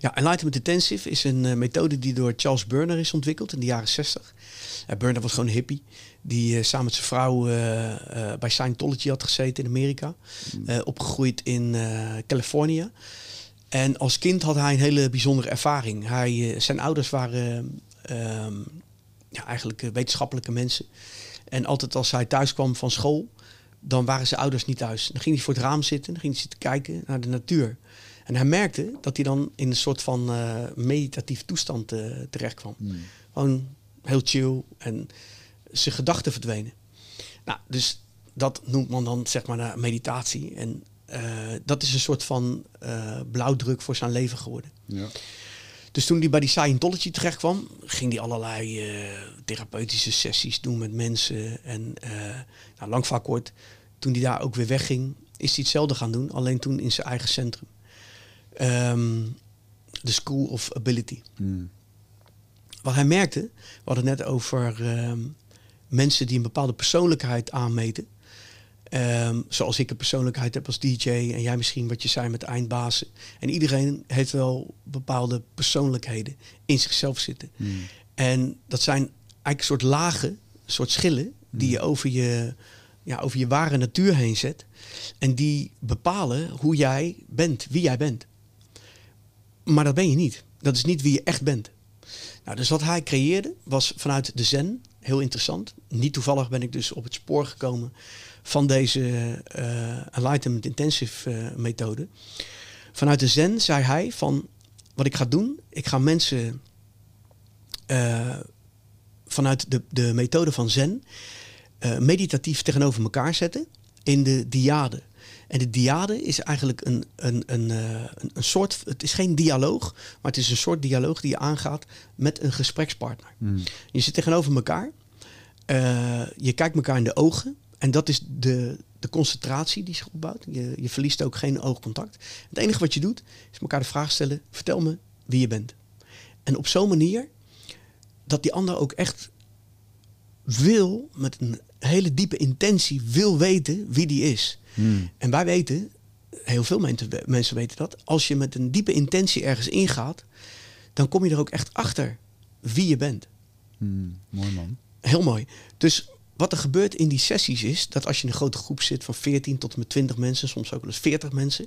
[SPEAKER 2] Ja, Enlightenment Intensive is een uh, methode die door Charles Burner is ontwikkeld in de jaren 60. Uh, Burner was gewoon een hippie die samen met zijn vrouw bij Scientology had gezeten in Amerika. Mm. opgegroeid in Californië. En als kind had hij een hele bijzondere ervaring. Hij, zijn ouders waren ehm, ja, eigenlijk wetenschappelijke mensen. En altijd als hij thuis kwam van school, dan waren zijn ouders niet thuis. Dan ging hij voor het raam zitten, dan ging hij zitten kijken naar de natuur. En hij merkte dat hij dan in een soort van uh, meditatief toestand uh, terecht kwam. Hmm. Gewoon heel chill en zijn gedachten verdwenen. Nou, dus dat noemt man dan zeg maar meditatie. En uh, dat is een soort van blauwdruk voor zijn leven geworden.
[SPEAKER 1] Ja.
[SPEAKER 2] Dus toen hij bij die Scientology terecht kwam, ging hij allerlei therapeutische sessies doen met mensen. En nou, lang vaak kort, toen hij daar ook weer wegging, is hij hetzelfde gaan doen, alleen toen in zijn eigen centrum. Um, de School of Ability. Hmm. Wat hij merkte, we hadden het net over ehm, mensen die een bepaalde persoonlijkheid aanmeten. Um, zoals ik een persoonlijkheid heb als DJ en jij misschien wat je zei met eindbazen. En iedereen heeft wel bepaalde persoonlijkheden in zichzelf zitten. Hmm. En dat zijn eigenlijk een soort lagen, een soort schillen die je hmm. over je, ja, over je ware natuur heen zet. En die bepalen hoe jij bent, wie jij bent. Maar dat ben je niet. Dat is niet wie je echt bent. Nou, dus wat hij creëerde was vanuit de Zen, heel interessant. Niet toevallig ben ik dus op het spoor gekomen van deze uh, Enlightenment Intensive uh, methode. Vanuit de Zen zei hij van, wat ik ga doen, ik ga mensen uh, vanuit de, de methode van Zen meditatief tegenover elkaar zetten in de diade. En de diade is eigenlijk een, een, een, een, een, soort, het is geen dialoog, maar het is een soort dialoog die je aangaat met een gesprekspartner. Hmm. Je zit tegenover elkaar, je kijkt elkaar in de ogen en dat is de, de concentratie die zich opbouwt. Je, je verliest ook geen oogcontact. Het enige wat je doet, is elkaar de vraag stellen: vertel me wie je bent. En op zo'n manier dat die ander ook echt wil, met een hele diepe intentie, wil weten wie die is. Hmm. En wij weten, heel veel mensen, mensen weten dat, als je met een diepe intentie ergens ingaat, dan kom je er ook echt achter wie je bent.
[SPEAKER 1] Hmm. Mooi man.
[SPEAKER 2] Heel mooi. Dus wat er gebeurt in die sessies is dat als je in een grote groep zit van 14 tot en met 20 mensen, soms ook wel eens 40 mensen,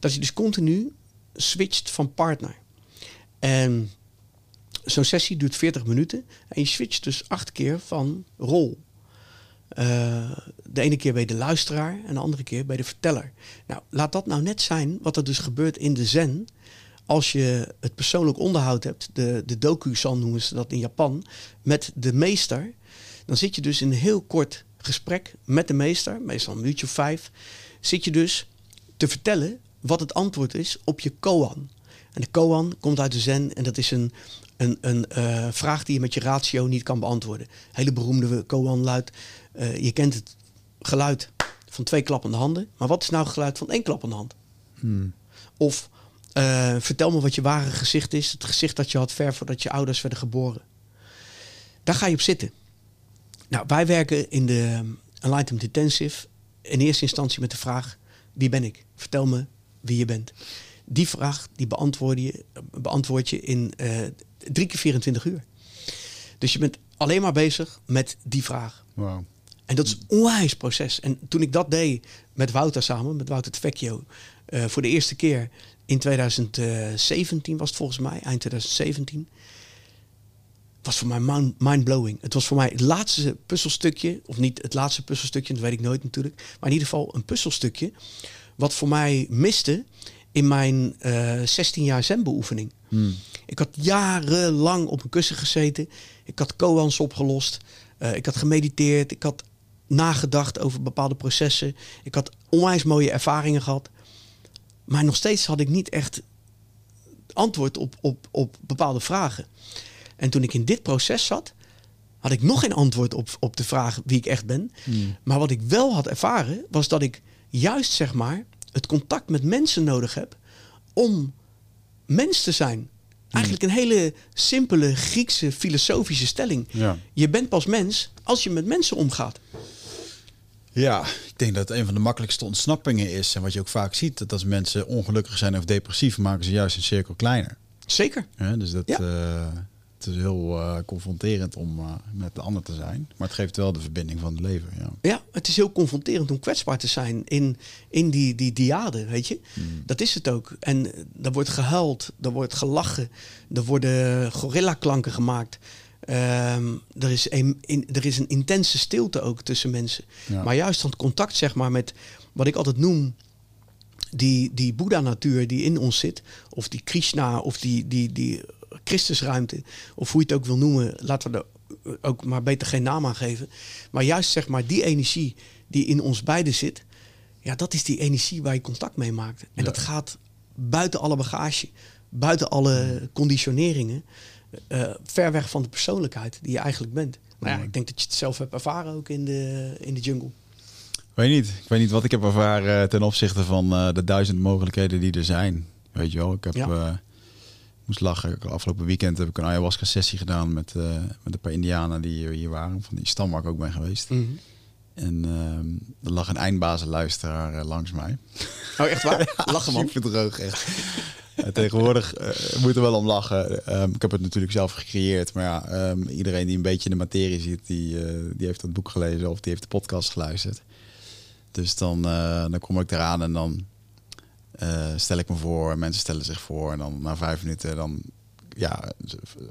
[SPEAKER 2] dat je dus continu switcht van partner. En zo'n sessie duurt 40 minuten en je switcht dus acht keer van rol. Uh, de ene keer bij de luisteraar en de andere keer bij de verteller. Nou, laat dat nou net zijn wat er dus gebeurt in de zen. Als je het persoonlijk onderhoud hebt, de, de doku-san noemen ze dat in Japan, met de meester dan zit je dus in een heel kort gesprek met de meester, meestal een minuutje of vijf, zit je dus te vertellen wat het antwoord is op je koan. En de koan komt uit de zen en dat is een, een, een uh, vraag die je met je ratio niet kan beantwoorden. Hele beroemde koan luidt, uh, je kent het geluid van twee klappende handen, maar wat is nou het geluid van één klappende hand? Hmm. Of uh, vertel me wat je ware gezicht is, het gezicht dat je had ver voordat je ouders werden geboren. Daar ga je op zitten. Nou, wij werken in de Enlightenment Intensive in eerste instantie met de vraag: wie ben ik? Vertel me wie je bent. Die vraag die beantwoord je, beantwoord je in uh, drie keer 24 uur. Dus je bent alleen maar bezig met die vraag.
[SPEAKER 1] Wow.
[SPEAKER 2] En dat is een onwijs proces. En toen ik dat deed met Wouter samen, met Wouter Vecchio, uh, voor de eerste keer in 2017 was het volgens mij, eind 2017 was voor mij mind-blowing. Het was voor mij het laatste puzzelstukje, of niet het laatste puzzelstukje, dat weet ik nooit natuurlijk, maar in ieder geval een puzzelstukje, wat voor mij miste in mijn uh, eh, 16 jaar zenbeoefening. Hmm. Ik had jarenlang op een kussen gezeten, ik had koans opgelost, uh, ik had gemediteerd, ik had nagedacht over bepaalde processen, ik had onwijs mooie ervaringen gehad, maar nog steeds had ik niet echt antwoord op, op, op bepaalde vragen. En toen ik in dit proces zat, had ik nog geen antwoord op, op de vraag wie ik echt ben. Hmm. Maar wat ik wel had ervaren, was dat ik juist zeg maar het contact met mensen nodig heb om mens te zijn. Eigenlijk een hele simpele Griekse filosofische stelling.
[SPEAKER 1] Ja.
[SPEAKER 2] Je bent pas mens als je met mensen omgaat.
[SPEAKER 1] Ja, ik denk dat het een van de makkelijkste ontsnappingen is. En wat je ook vaak ziet, dat als mensen ongelukkig zijn of depressief, maken ze juist een cirkel kleiner.
[SPEAKER 2] Zeker.
[SPEAKER 1] Ja, dus dat, ja. Eh, het is heel uh, confronterend om uh, met de ander te zijn. Maar het geeft wel de verbinding van het leven. Ja,
[SPEAKER 2] ja het is heel confronterend om kwetsbaar te zijn in, in die, die diade, weet je. Hmm. Dat is het ook. En er wordt gehuild, er wordt gelachen, er worden gorilla-klanken gemaakt. Um, er, is een, in, er is een intense stilte ook tussen mensen. Ja. Maar juist van contact, zeg maar, met wat ik altijd noem die, die Boeddha-natuur die in ons zit, of die Krishna, of die, die, die Christusruimte, of hoe je het ook wil noemen, laten we er ook maar beter geen naam aan geven. Maar juist zeg maar die energie die in ons beiden zit, ja, dat is die energie waar je contact mee maakt. En dat gaat buiten alle bagage, buiten alle conditioneringen, uh, ver weg van de persoonlijkheid die je eigenlijk bent. Maar ja, ik denk dat je het zelf hebt ervaren ook in de, in de jungle.
[SPEAKER 1] Weet niet. Ik weet niet wat ik heb ervaren ten opzichte van de duizend mogelijkheden die er zijn. Weet je wel, ik heb... Ja moest lachen. Afgelopen weekend heb ik een ayahuasca sessie gedaan met, uh, met een paar indianen die hier waren, van die stam waar ik ook ben geweest. Mhm. En uh, er lag een eindbazenluisteraar uh, langs mij.
[SPEAKER 2] Oh, echt waar? (laughs) lachen man.
[SPEAKER 1] Super droog, echt. tegenwoordig uh, moet er wel om lachen. Um, ik heb het natuurlijk zelf gecreëerd. Maar ja, um, iedereen die een beetje in de materie zit, die, die heeft dat boek gelezen of die heeft de podcast geluisterd. Dus dan, dan kom ik eraan en dan uh, stel ik me voor, mensen stellen zich voor en dan na vijf minuten dan ja,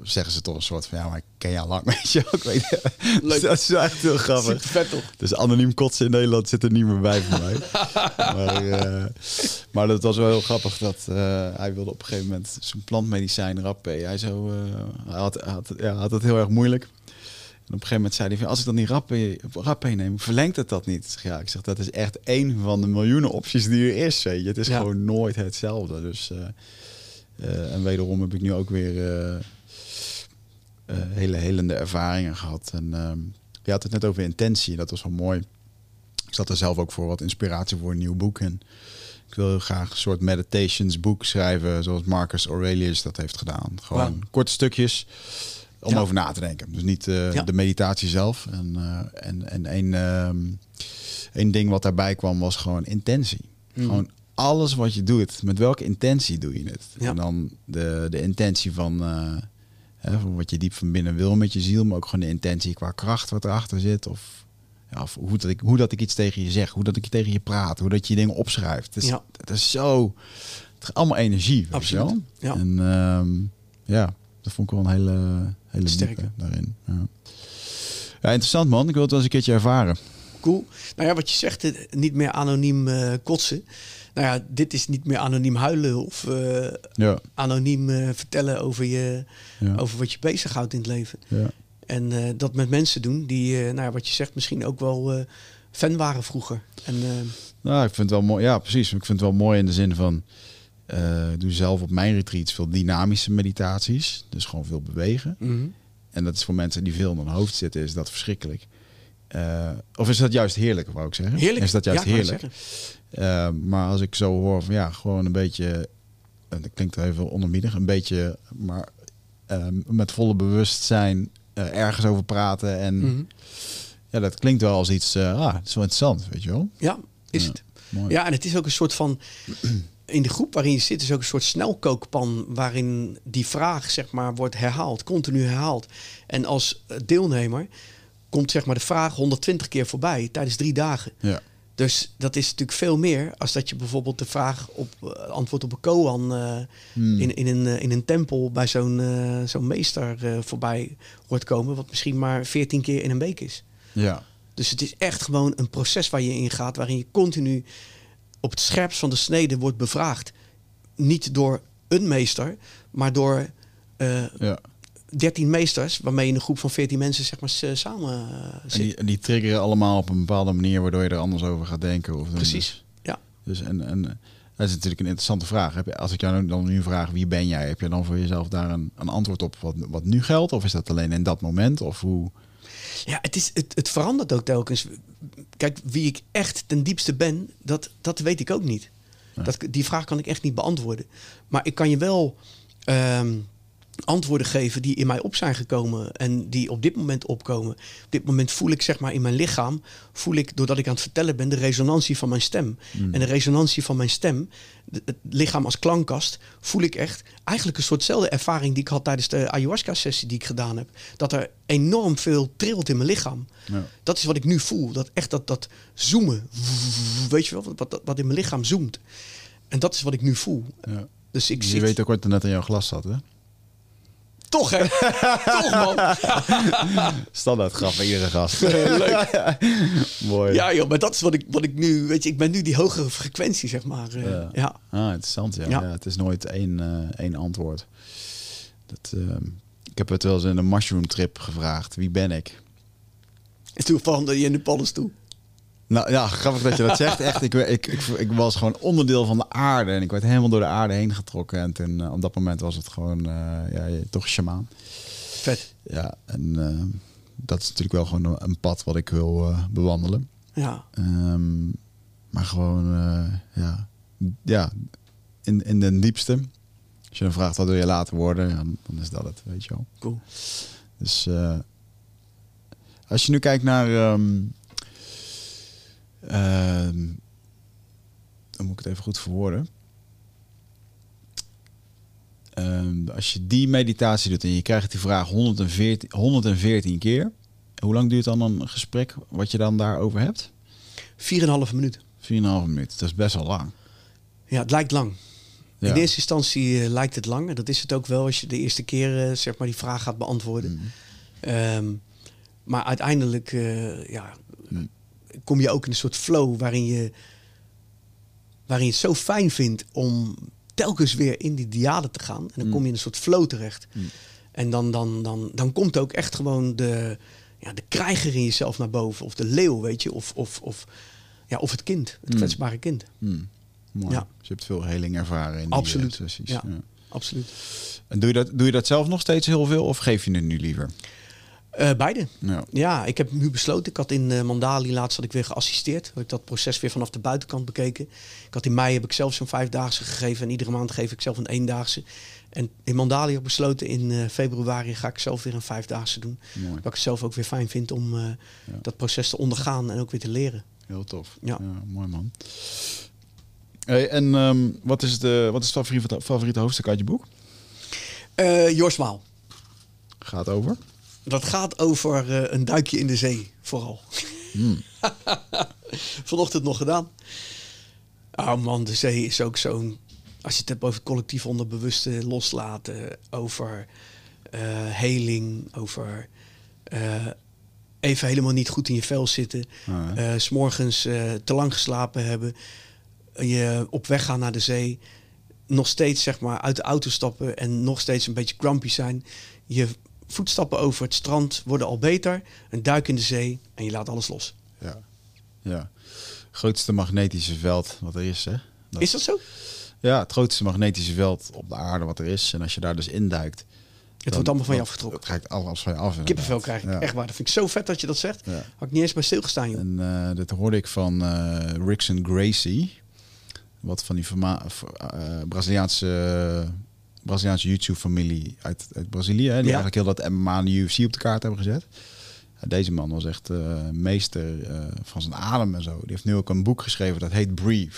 [SPEAKER 1] zeggen ze toch een soort van ja, maar ik ken jou lang, (laughs) weet je ook. Weet Leuk. (laughs) dat is echt heel grappig.
[SPEAKER 2] Vet toch?
[SPEAKER 1] Dus anoniem kotsen in Nederland zit er niet meer bij voor mij. (laughs) maar, uh, maar dat was wel heel grappig dat uh, hij wilde op een gegeven moment zijn plantmedicijn rappen. Hij, zo, hij had, had, ja, had het heel erg moeilijk op een gegeven moment zei hij van, als ik dan die rap, heen neem, verlengt het dat niet? Ja, ik zeg, dat is echt één van de miljoenen opties die er is. Weet je. Het is gewoon nooit hetzelfde. Dus, uh, uh, en wederom heb ik nu ook weer uh, hele helende ervaringen gehad. En ehm, je had het net over intentie, dat was wel mooi. Ik zat er zelf ook voor wat inspiratie voor een nieuw boek. En ik wil graag een soort meditations boek schrijven, zoals Marcus Aurelius dat heeft gedaan. Gewoon korte stukjes om over na te denken. Dus niet uh, de meditatie zelf. En, uh, en, en één, um, één ding wat daarbij kwam was gewoon intentie. Mm. Gewoon alles wat je doet, met welke intentie doe je het? Ja. En dan de, de intentie van, uh, hè, van wat je diep van binnen wil met je ziel, maar ook gewoon de intentie qua kracht wat erachter zit. Of, ja, of hoe, dat ik, hoe dat ik iets tegen je zeg, hoe dat ik tegen je praat, hoe dat je dingen opschrijft. Het is, ja. het is zo. Het is allemaal energie. Absoluut. Ja. En um, ja, dat vond ik wel een hele, hele sterke daarin. Ja. ja. interessant man. Ik wil het wel eens een keertje ervaren.
[SPEAKER 2] Cool. Nou ja, wat je zegt, eh, niet meer anoniem uh, kotsen. Nou ja, dit is niet meer anoniem huilen of uh, ja. anoniem uh, vertellen over, je, ja. over wat je bezighoudt in het leven. Ja. En dat met mensen doen die, nou ja, wat je zegt, misschien ook wel fan waren vroeger. En,
[SPEAKER 1] nou, ik vind het wel mooi. Ja, precies. Ik vind het wel mooi in de zin van uh, doe zelf op mijn retreats veel dynamische meditaties. Dus gewoon veel bewegen. Mhm. En dat is voor mensen die veel in hun hoofd zitten, is dat verschrikkelijk. Uh, of is dat juist heerlijk, wou ik zeggen?
[SPEAKER 2] Heerlijk.
[SPEAKER 1] Is dat juist heerlijk? Uh, maar als ik zo hoor van ja, gewoon een beetje, en dat klinkt even ondermiedig, een beetje, maar met volle bewustzijn ergens over praten. En mhm. ja, dat klinkt wel als iets, ah, wel interessant, weet je wel?
[SPEAKER 2] Ja, is het. Mooi. Ja, en het is ook een soort van in de groep waarin je zit is ook een soort snelkookpan waarin die vraag zeg maar wordt herhaald, continu herhaald. En als deelnemer komt zeg maar de vraag 120 keer voorbij tijdens drie dagen. Ja. Dus dat is natuurlijk veel meer als dat je bijvoorbeeld de vraag op uh, antwoord op een koan uh, in, in, een, uh, in een tempel bij zo'n zo'n meester voorbij hoort komen, wat misschien maar 14 keer in een week is.
[SPEAKER 1] Ja.
[SPEAKER 2] Dus het is echt gewoon een proces waar je in gaat, waarin je continu op het scherpst van de snede wordt bevraagd. Niet door een meester, maar door uh, ja. 13 meesters, waarmee je een groep van 14 mensen zeg maar, samen uh,
[SPEAKER 1] zit. En die, en die, triggeren allemaal op een bepaalde manier waardoor je er anders over gaat denken. Of
[SPEAKER 2] Precies, ja.
[SPEAKER 1] Dus en, en dat is natuurlijk een interessante vraag. Heb je, als ik jou dan nu vraag wie ben jij, heb je dan voor jezelf daar een, een antwoord op wat, wat nu geldt? Of is dat alleen in dat moment? Of hoe?
[SPEAKER 2] Ja, het, is, het, het verandert ook telkens. Kijk, wie ik echt ten diepste ben, dat, dat weet ik ook niet. Dat, die vraag kan ik echt niet beantwoorden. Maar ik kan je wel ehm, antwoorden geven die in mij op zijn gekomen en die op dit moment opkomen. Op dit moment voel ik zeg maar in mijn lichaam, voel ik doordat ik aan het vertellen ben, de resonantie van mijn stem. Hmm. En de resonantie van mijn stem, het lichaam als klankkast, voel ik echt eigenlijk een soortzelfde ervaring die ik had tijdens de ayahuasca-sessie die ik gedaan heb. Dat er enorm veel trilt in mijn lichaam. Ja. Dat is wat ik nu voel. Dat echt dat, dat zoomen, weet je wel, wat, wat in mijn lichaam zoomt. En dat is wat ik nu voel. Ja. Dus ik
[SPEAKER 1] je weet ook wat er net in jouw glas zat, hè?
[SPEAKER 2] Toch, hè? (laughs) Toch, man.
[SPEAKER 1] Standaard grap bij iedere gast. (laughs)
[SPEAKER 2] Leuk. (laughs) Mooi. Ja, joh, maar dat is wat ik, wat ik nu... Weet je, ik ben nu die hogere frequentie, zeg maar. Uh, ja. ja.
[SPEAKER 1] Ah, interessant, ja. ja. het is nooit één, uh, één antwoord. Dat, uh, ik heb het wel eens in een mushroom trip gevraagd. Wie ben ik?
[SPEAKER 2] En toen verander je in de paddenstoel.
[SPEAKER 1] Nou ja, grappig dat je dat zegt. (laughs) Echt, ik, ik, ik, ik, was gewoon onderdeel van de aarde. En ik werd helemaal door de aarde heen getrokken. En toen, uh, op dat moment was het gewoon, uh, ja, toch shamaan.
[SPEAKER 2] Vet.
[SPEAKER 1] Ja, en uh, dat is natuurlijk wel gewoon een, pad wat ik wil bewandelen.
[SPEAKER 2] Ja.
[SPEAKER 1] Ehm, maar gewoon, ja, ja in, in de diepste. Als je dan vraagt wat wil je later worden, dan, dan is dat het, weet je wel.
[SPEAKER 2] Cool.
[SPEAKER 1] Dus als je nu kijkt naar... Um, dan moet ik het even goed verwoorden. Um, als je die meditatie doet en je krijgt die vraag 114, 114 keer, hoe lang duurt dan een gesprek wat je dan daarover hebt?
[SPEAKER 2] 4,5 minuten. 4,5
[SPEAKER 1] minuten, dat is best wel lang.
[SPEAKER 2] Ja, het lijkt lang. In eerste instantie uh, lijkt het lang. En dat is het ook wel als je de eerste keer uh, zeg maar die vraag gaat beantwoorden. Mm. Um, maar uiteindelijk uh, ja, mm. Kom je ook in een soort flow waarin je, waarin je het zo fijn vindt om telkens weer in die diade te gaan. En dan kom je in een soort flow terecht. Mm. En dan, dan, dan, dan komt ook echt gewoon de, ja, de krijger in jezelf naar boven. Of de leeuw, weet je. Of, of, of, ja, of het kind, het kwetsbare kind.
[SPEAKER 1] Mooi. Ja. Dus je hebt veel heling ervaren in die
[SPEAKER 2] absoluut.
[SPEAKER 1] Eh, sessies.
[SPEAKER 2] Ja, ja, absoluut.
[SPEAKER 1] En doe je, dat, doe je dat zelf nog steeds heel veel of geef je het nu liever?
[SPEAKER 2] Uh, beide. Ja. ja, ik heb nu besloten. Ik had in uh, Mandali laatst had ik weer geassisteerd. Had ik dat proces weer vanaf de buitenkant bekeken. Ik had in mei heb ik zelf zo'n vijfdaagse gegeven. En iedere maand geef ik zelf een eendaagse. En in Mandali heb ik besloten in uh, februari ga ik zelf weer een vijfdaagse doen. Mooi. Wat ik zelf ook weer fijn vind om ja. dat proces te ondergaan en ook weer te leren.
[SPEAKER 1] Heel tof. Ja, ja mooi man. Hey, en um, wat, is de, wat is het favoriete, favoriete hoofdstuk uit je boek?
[SPEAKER 2] Uh, Jorsmaal.
[SPEAKER 1] Gaat over?
[SPEAKER 2] Dat gaat over uh, een duikje in de zee, vooral. Hmm. (laughs) Vanochtend nog gedaan. Oh man, de zee is ook zo'n... Als je het hebt over collectief onderbewuste loslaten... over uh, heling, over... even helemaal niet goed in je vel zitten. Ah, S S'morgens te lang geslapen hebben je op weg gaan naar de zee, nog steeds zeg maar uit de auto stappen en nog steeds een beetje grumpy zijn. Je voetstappen over het strand worden al beter, een duik in de zee en je laat alles los.
[SPEAKER 1] Ja, ja. Grootste magnetische veld wat er is, hè?
[SPEAKER 2] is dat zo?
[SPEAKER 1] Ja, het grootste magnetische veld op de aarde wat er is. En als je daar dus induikt,
[SPEAKER 2] het wordt allemaal van je afgetrokken.
[SPEAKER 1] Het krijgt alles van je af.
[SPEAKER 2] Kippenvel krijg ik. Echt waar. Dat vind ik zo vet dat je dat zegt. Ja. Had ik niet eens bij stilgestaan, joh.
[SPEAKER 1] En uh, dat hoorde ik van uh, Rickson Gracie wat van die uh, Braziliaanse, Braziliaanse YouTube-familie uit, uit Brazilië. Hè, die eigenlijk heel dat MMA en de UFC op de kaart hebben gezet. deze man was echt uh, meester uh, van zijn adem en zo. Die heeft nu ook een boek geschreven dat heet Breathe.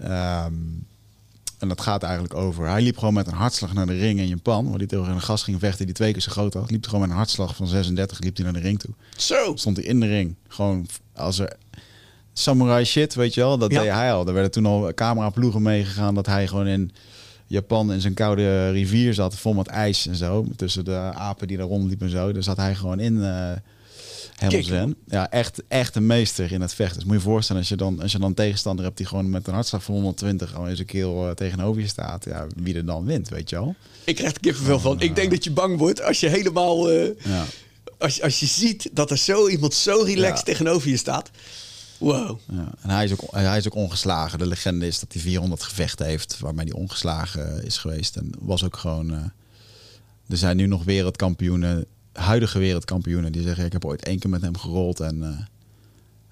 [SPEAKER 1] Um, en dat gaat eigenlijk over. Hij liep gewoon met een hartslag naar de ring in Japan. Waar hij tegen een gast ging vechten die twee keer zo groot was. Liep hij gewoon met een hartslag van 36, liep hij naar de ring toe.
[SPEAKER 2] Zo!
[SPEAKER 1] Stond hij in de ring. Gewoon als er samurai shit, weet je wel. Dat deed hij al. Er werden toen al cameraploegen meegegaan dat hij gewoon in Japan in zijn koude rivier zat, vol met ijs en zo. Tussen de apen die daar rondliepen en zo. Daar zat hij gewoon in. Uh, Helemaal Ja, echt, echt een meester in het vechten. Dus moet je je voorstellen als je dan, als je dan tegenstander hebt die gewoon met een hartslag van 120 al in zijn keel uh, tegenover je staat. Ja, wie er dan wint, weet je wel.
[SPEAKER 2] Ik krijg er kippenvel van. Ik denk dat je bang wordt als je helemaal... Uh, ja. als, als je ziet dat er zo iemand zo relaxed tegenover je staat. Wow.
[SPEAKER 1] Ja, en hij is, ook, hij is ook ongeslagen. De legende is dat hij 400 gevechten heeft waarmee hij ongeslagen is geweest. En was ook gewoon... Uh, er zijn nu nog wereldkampioenen, huidige wereldkampioenen, die zeggen: Ik heb ooit één keer met hem gerold en uh,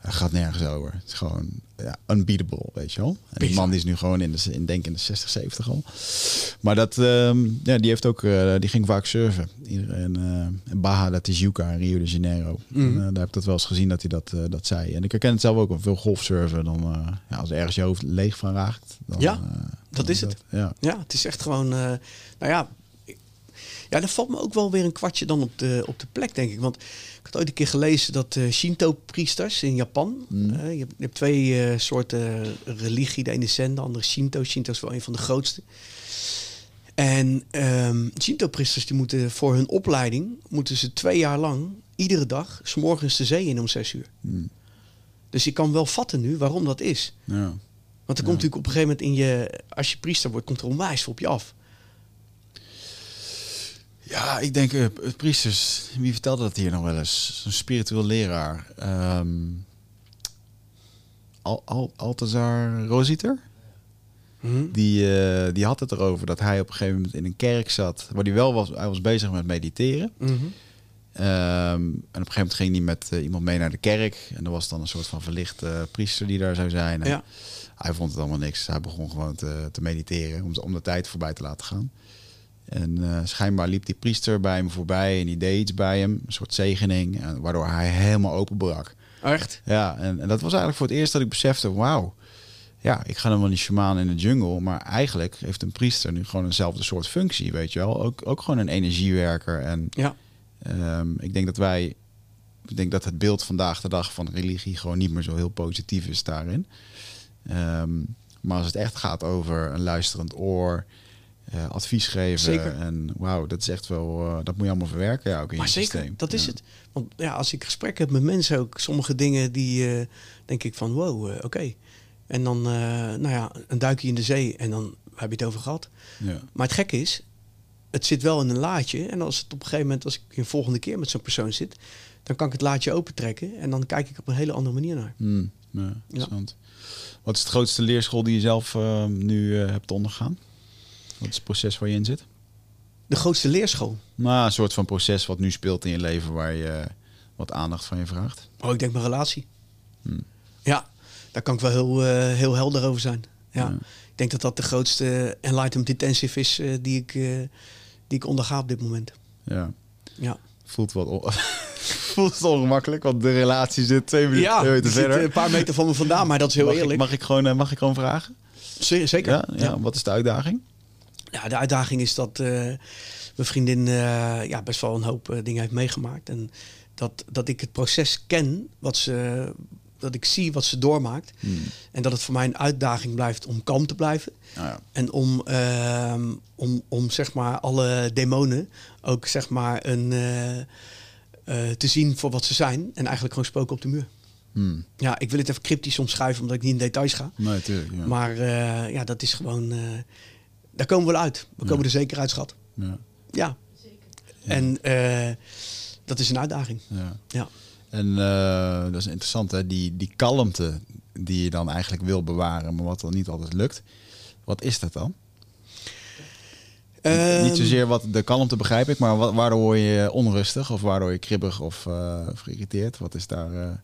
[SPEAKER 1] hij gaat nergens over. Het is gewoon ja, unbeatable, weet je wel. En die man die is nu gewoon in, de, in denk in de 60, 70 al. Maar dat, um, ja, die heeft ook, uh, die ging vaak surfen. In, uh, in Baja da Tijuca in Rio de Janeiro. Mm. En, uh, daar heb ik dat wel eens gezien dat hij dat, dat zei. En ik herken het zelf ook wel veel golfsurfen. Dan, ja, als er ergens je hoofd leeg van raakt. Dan,
[SPEAKER 2] ja, dat is het. Ja. ja, het is echt gewoon, nou ja, ja, dan valt me ook wel weer een kwartje dan op de, op de plek, denk ik. Want ik had ooit een keer gelezen dat uh, Shinto-priesters in Japan... Mm. Uh, je, hebt, je, hebt, twee uh, soorten religie. De ene Zen, de andere Shinto. Shinto is wel een van de grootste. En um, Shinto-priesters die moeten voor hun opleiding... moeten ze twee jaar lang, iedere dag... s morgens de zee in om zes uur. Mm. Dus je kan wel vatten nu waarom dat is. Ja. Want er komt natuurlijk op een gegeven moment in je... Als je priester wordt, komt er onwijs op je af.
[SPEAKER 1] Ja, ik denk uh, priesters. Wie vertelde dat hier nog wel eens? Een spiritueel leraar. Um, Al Al Altazar Rositer. Mhm. Die, uh, die had het erover dat hij op een gegeven moment in een kerk zat. Waar hij wel was, hij was bezig met mediteren. Mm en op een gegeven moment ging hij met iemand mee naar de kerk. En er was dan een soort van verlichte priester die daar zou zijn. En ja. Hij vond het allemaal niks. Hij begon gewoon te, te mediteren om, om de tijd voorbij te laten gaan. En uh, schijnbaar liep die priester bij hem voorbij en die deed iets bij hem, een soort zegening, waardoor hij helemaal openbrak.
[SPEAKER 2] Echt?
[SPEAKER 1] Ja, en, en, dat was eigenlijk voor het eerst dat ik besefte, wauw, ja, ik ga dan wel niet shaman in de jungle, maar eigenlijk heeft een priester nu gewoon eenzelfde soort functie, weet je wel. Ook, ook gewoon een energiewerker. En
[SPEAKER 2] ja.
[SPEAKER 1] Um, ik denk dat wij, ik denk dat het beeld vandaag de dag van religie gewoon niet meer zo heel positief is daarin. Um, maar als het echt gaat over een luisterend oor, uh, advies geven.
[SPEAKER 2] Zeker.
[SPEAKER 1] En wauw, dat is echt wel, uh, dat moet je allemaal verwerken ja, ook in
[SPEAKER 2] maar
[SPEAKER 1] je
[SPEAKER 2] zeker,
[SPEAKER 1] systeem.
[SPEAKER 2] dat is het. Want ja, als ik gesprek heb met mensen ook, sommige dingen die uh, denk ik van wow, oké. Okay. En dan, nou ja, een duikje in de zee en dan heb je het over gehad.
[SPEAKER 1] Ja.
[SPEAKER 2] Maar het gekke is, het zit wel in een laadje. En als het op een gegeven moment, als ik een volgende keer met zo'n persoon zit, dan kan ik het laadje opentrekken en dan kijk ik op een hele andere manier naar.
[SPEAKER 1] Mm, ja, interessant. Wat is het grootste leerschool die je zelf nu hebt ondergaan? Wat is het proces waar je in zit?
[SPEAKER 2] De grootste leerschool?
[SPEAKER 1] Nou, een soort van proces wat nu speelt in je leven waar je wat aandacht van je vraagt.
[SPEAKER 2] Oh, ik denk mijn relatie. Hmm. Ja, daar kan ik wel heel, uh, heel helder over zijn. Ja. Ik denk dat dat de grootste enlightenment intensive is uh, die, ik, uh, die ik onderga op dit moment.
[SPEAKER 1] Ja.
[SPEAKER 2] ja.
[SPEAKER 1] Voelt wat (laughs) voelt het ongemakkelijk, want de relatie zit twee minuten
[SPEAKER 2] ja,
[SPEAKER 1] verder.
[SPEAKER 2] Zit een paar meter van me vandaan, maar dat is heel
[SPEAKER 1] mag
[SPEAKER 2] eerlijk.
[SPEAKER 1] Ik, mag, ik gewoon, mag ik gewoon vragen?
[SPEAKER 2] Zeker.
[SPEAKER 1] Ja, ja, ja, Wat is de uitdaging?
[SPEAKER 2] Ja, de uitdaging is dat uh, mijn vriendin uh, ja, best wel een hoop uh, dingen heeft meegemaakt. En dat, dat ik het proces ken, wat ze, dat ik zie wat ze doormaakt.
[SPEAKER 1] Hmm.
[SPEAKER 2] En dat het voor mij een uitdaging blijft om kalm te blijven.
[SPEAKER 1] Oh ja.
[SPEAKER 2] En om, ehm, om, om zeg maar alle demonen ook zeg maar een, te zien voor wat ze zijn. En eigenlijk gewoon spoken op de muur.
[SPEAKER 1] Hmm.
[SPEAKER 2] Ja, ik wil het even cryptisch omschrijven, omdat ik niet in details ga.
[SPEAKER 1] Nee, tuurlijk, ja.
[SPEAKER 2] Maar ja, dat is gewoon daar komen we wel uit. We komen er zeker uit, schat.
[SPEAKER 1] Ja.
[SPEAKER 2] En uh, dat is een uitdaging.
[SPEAKER 1] Ja.
[SPEAKER 2] ja.
[SPEAKER 1] En uh, dat is interessant, hè? Die, die kalmte die je dan eigenlijk wil bewaren, maar wat dan niet altijd lukt. Wat is dat dan? Niet zozeer wat de kalmte begrijp ik, maar wat, waardoor word je onrustig of waardoor je kribbig of, uh, of geïrriteerd? Wat is daar?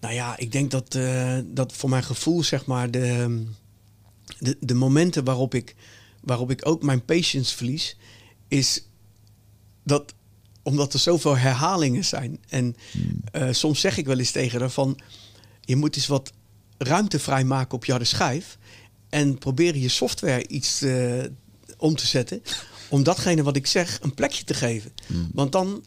[SPEAKER 2] Nou ja, ik denk dat, dat voor mijn gevoel zeg maar de de, de momenten waarop ik, waarop ik ook mijn patience verlies, is dat omdat er zoveel herhalingen zijn. En uh, soms zeg ik wel eens tegen haar van... je moet eens wat ruimte vrijmaken op je harde schijf... en proberen je software iets uh, om te zetten... om datgene wat ik zeg een plekje te geven.
[SPEAKER 1] Mm.
[SPEAKER 2] Want dan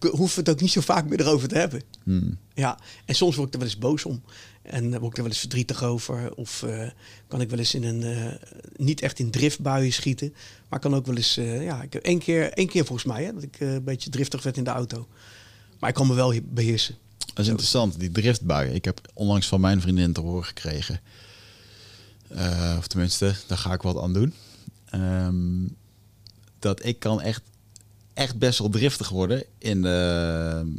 [SPEAKER 2] hoeven we het ook niet zo vaak meer erover te hebben.
[SPEAKER 1] Mm.
[SPEAKER 2] Ja, en soms word ik er wel eens boos om. En word ik er wel eens verdrietig over. Of uh, kan ik wel eens in een, uh, niet echt in driftbuien schieten. Maar kan ook wel eens, uh, ja, ik heb één keer, één keer volgens mij, hè, dat ik een beetje driftig werd in de auto. Maar ik kan me wel beheersen.
[SPEAKER 1] Dat is interessant, die driftbuien. Ik heb onlangs van mijn vriendin te horen gekregen. of tenminste, daar ga ik wat aan doen. Um, dat ik kan echt, echt best wel driftig worden in de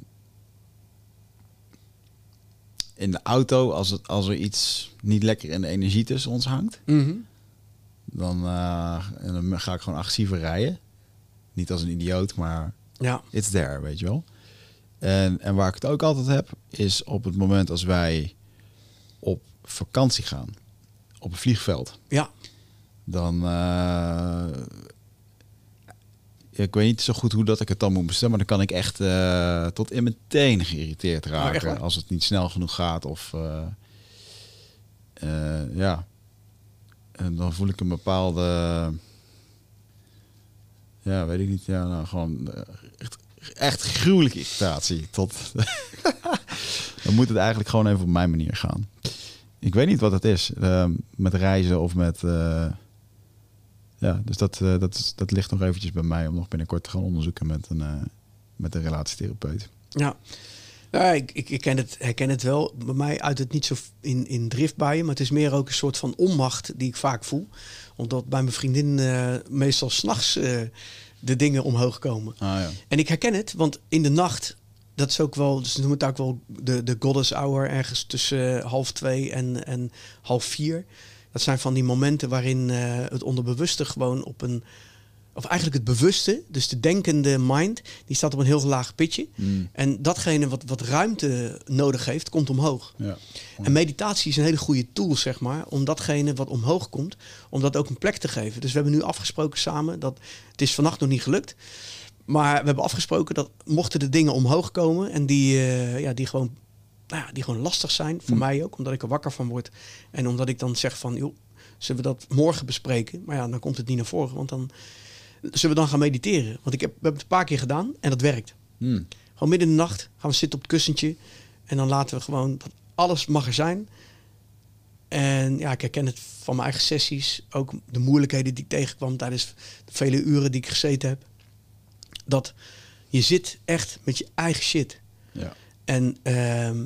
[SPEAKER 1] in de auto, als, het, als er iets niet lekker in de energie tussen ons hangt,
[SPEAKER 2] mm -hmm.
[SPEAKER 1] dan, uh, en dan ga ik gewoon agressiever rijden. Niet als een idioot, maar
[SPEAKER 2] ja.
[SPEAKER 1] it's there, weet je wel. En, en waar ik het ook altijd heb, is op het moment als wij op vakantie gaan, op een vliegveld.
[SPEAKER 2] Ja.
[SPEAKER 1] Dan, uh, ik weet niet zo goed hoe dat ik het dan moet bestellen, maar dan kan ik echt uh, tot in mijn tenen geïrriteerd raken
[SPEAKER 2] oh,
[SPEAKER 1] als het niet snel genoeg gaat of uh, uh, ja. En dan voel ik een bepaalde, ja, weet ik niet, ja, nou gewoon echt, echt gruwelijke irritatie. Tot (laughs) dan moet het eigenlijk gewoon even op mijn manier gaan. Ik weet niet wat het is met reizen of met ja, dus dat, uh, dat, is, dat ligt nog eventjes bij mij om nog binnenkort te gaan onderzoeken met een, uh, met een relatietherapeut.
[SPEAKER 2] Ja, nou, ik, ik, ik ken het, herken het wel. Bij mij uit het niet zo in, in driftbuien, maar het is meer ook een soort van onmacht die ik vaak voel. Omdat bij mijn vriendin uh, meestal s'nachts de dingen omhoog komen.
[SPEAKER 1] Ah, ja.
[SPEAKER 2] En ik herken het, want in de nacht, dat is ook wel, dus noem het ook wel de, de goddess hour, ergens tussen half twee en, en half vier. Dat zijn van die momenten waarin uh, het onderbewuste gewoon op een, of eigenlijk het bewuste, dus de denkende mind, die staat op een heel laag pitje. Mm. En datgene wat, wat ruimte nodig heeft, komt omhoog. Ja. En meditatie is een hele goede tool, zeg maar, om datgene wat omhoog komt, om dat ook een plek te geven. Dus we hebben nu afgesproken samen dat het is vannacht nog niet gelukt. Maar we hebben afgesproken dat mochten de dingen omhoog komen en die, uh, ja, die, gewoon, nou ja, die gewoon lastig zijn, voor mm. mij ook, omdat ik er wakker van word. En omdat ik dan zeg van, joh, zullen we dat morgen bespreken? Maar ja, dan komt het niet naar voren, want dan zullen we dan gaan mediteren. Want ik heb, we hebben het een paar keer gedaan en dat werkt. Hmm. Gewoon midden in de nacht gaan we zitten op het kussentje en dan laten we gewoon dat alles mag er zijn. En ja, ik herken het van mijn eigen sessies, ook de moeilijkheden die ik tegenkwam tijdens de vele uren die ik gezeten heb. Dat je zit echt met je eigen shit. Ja. En uh,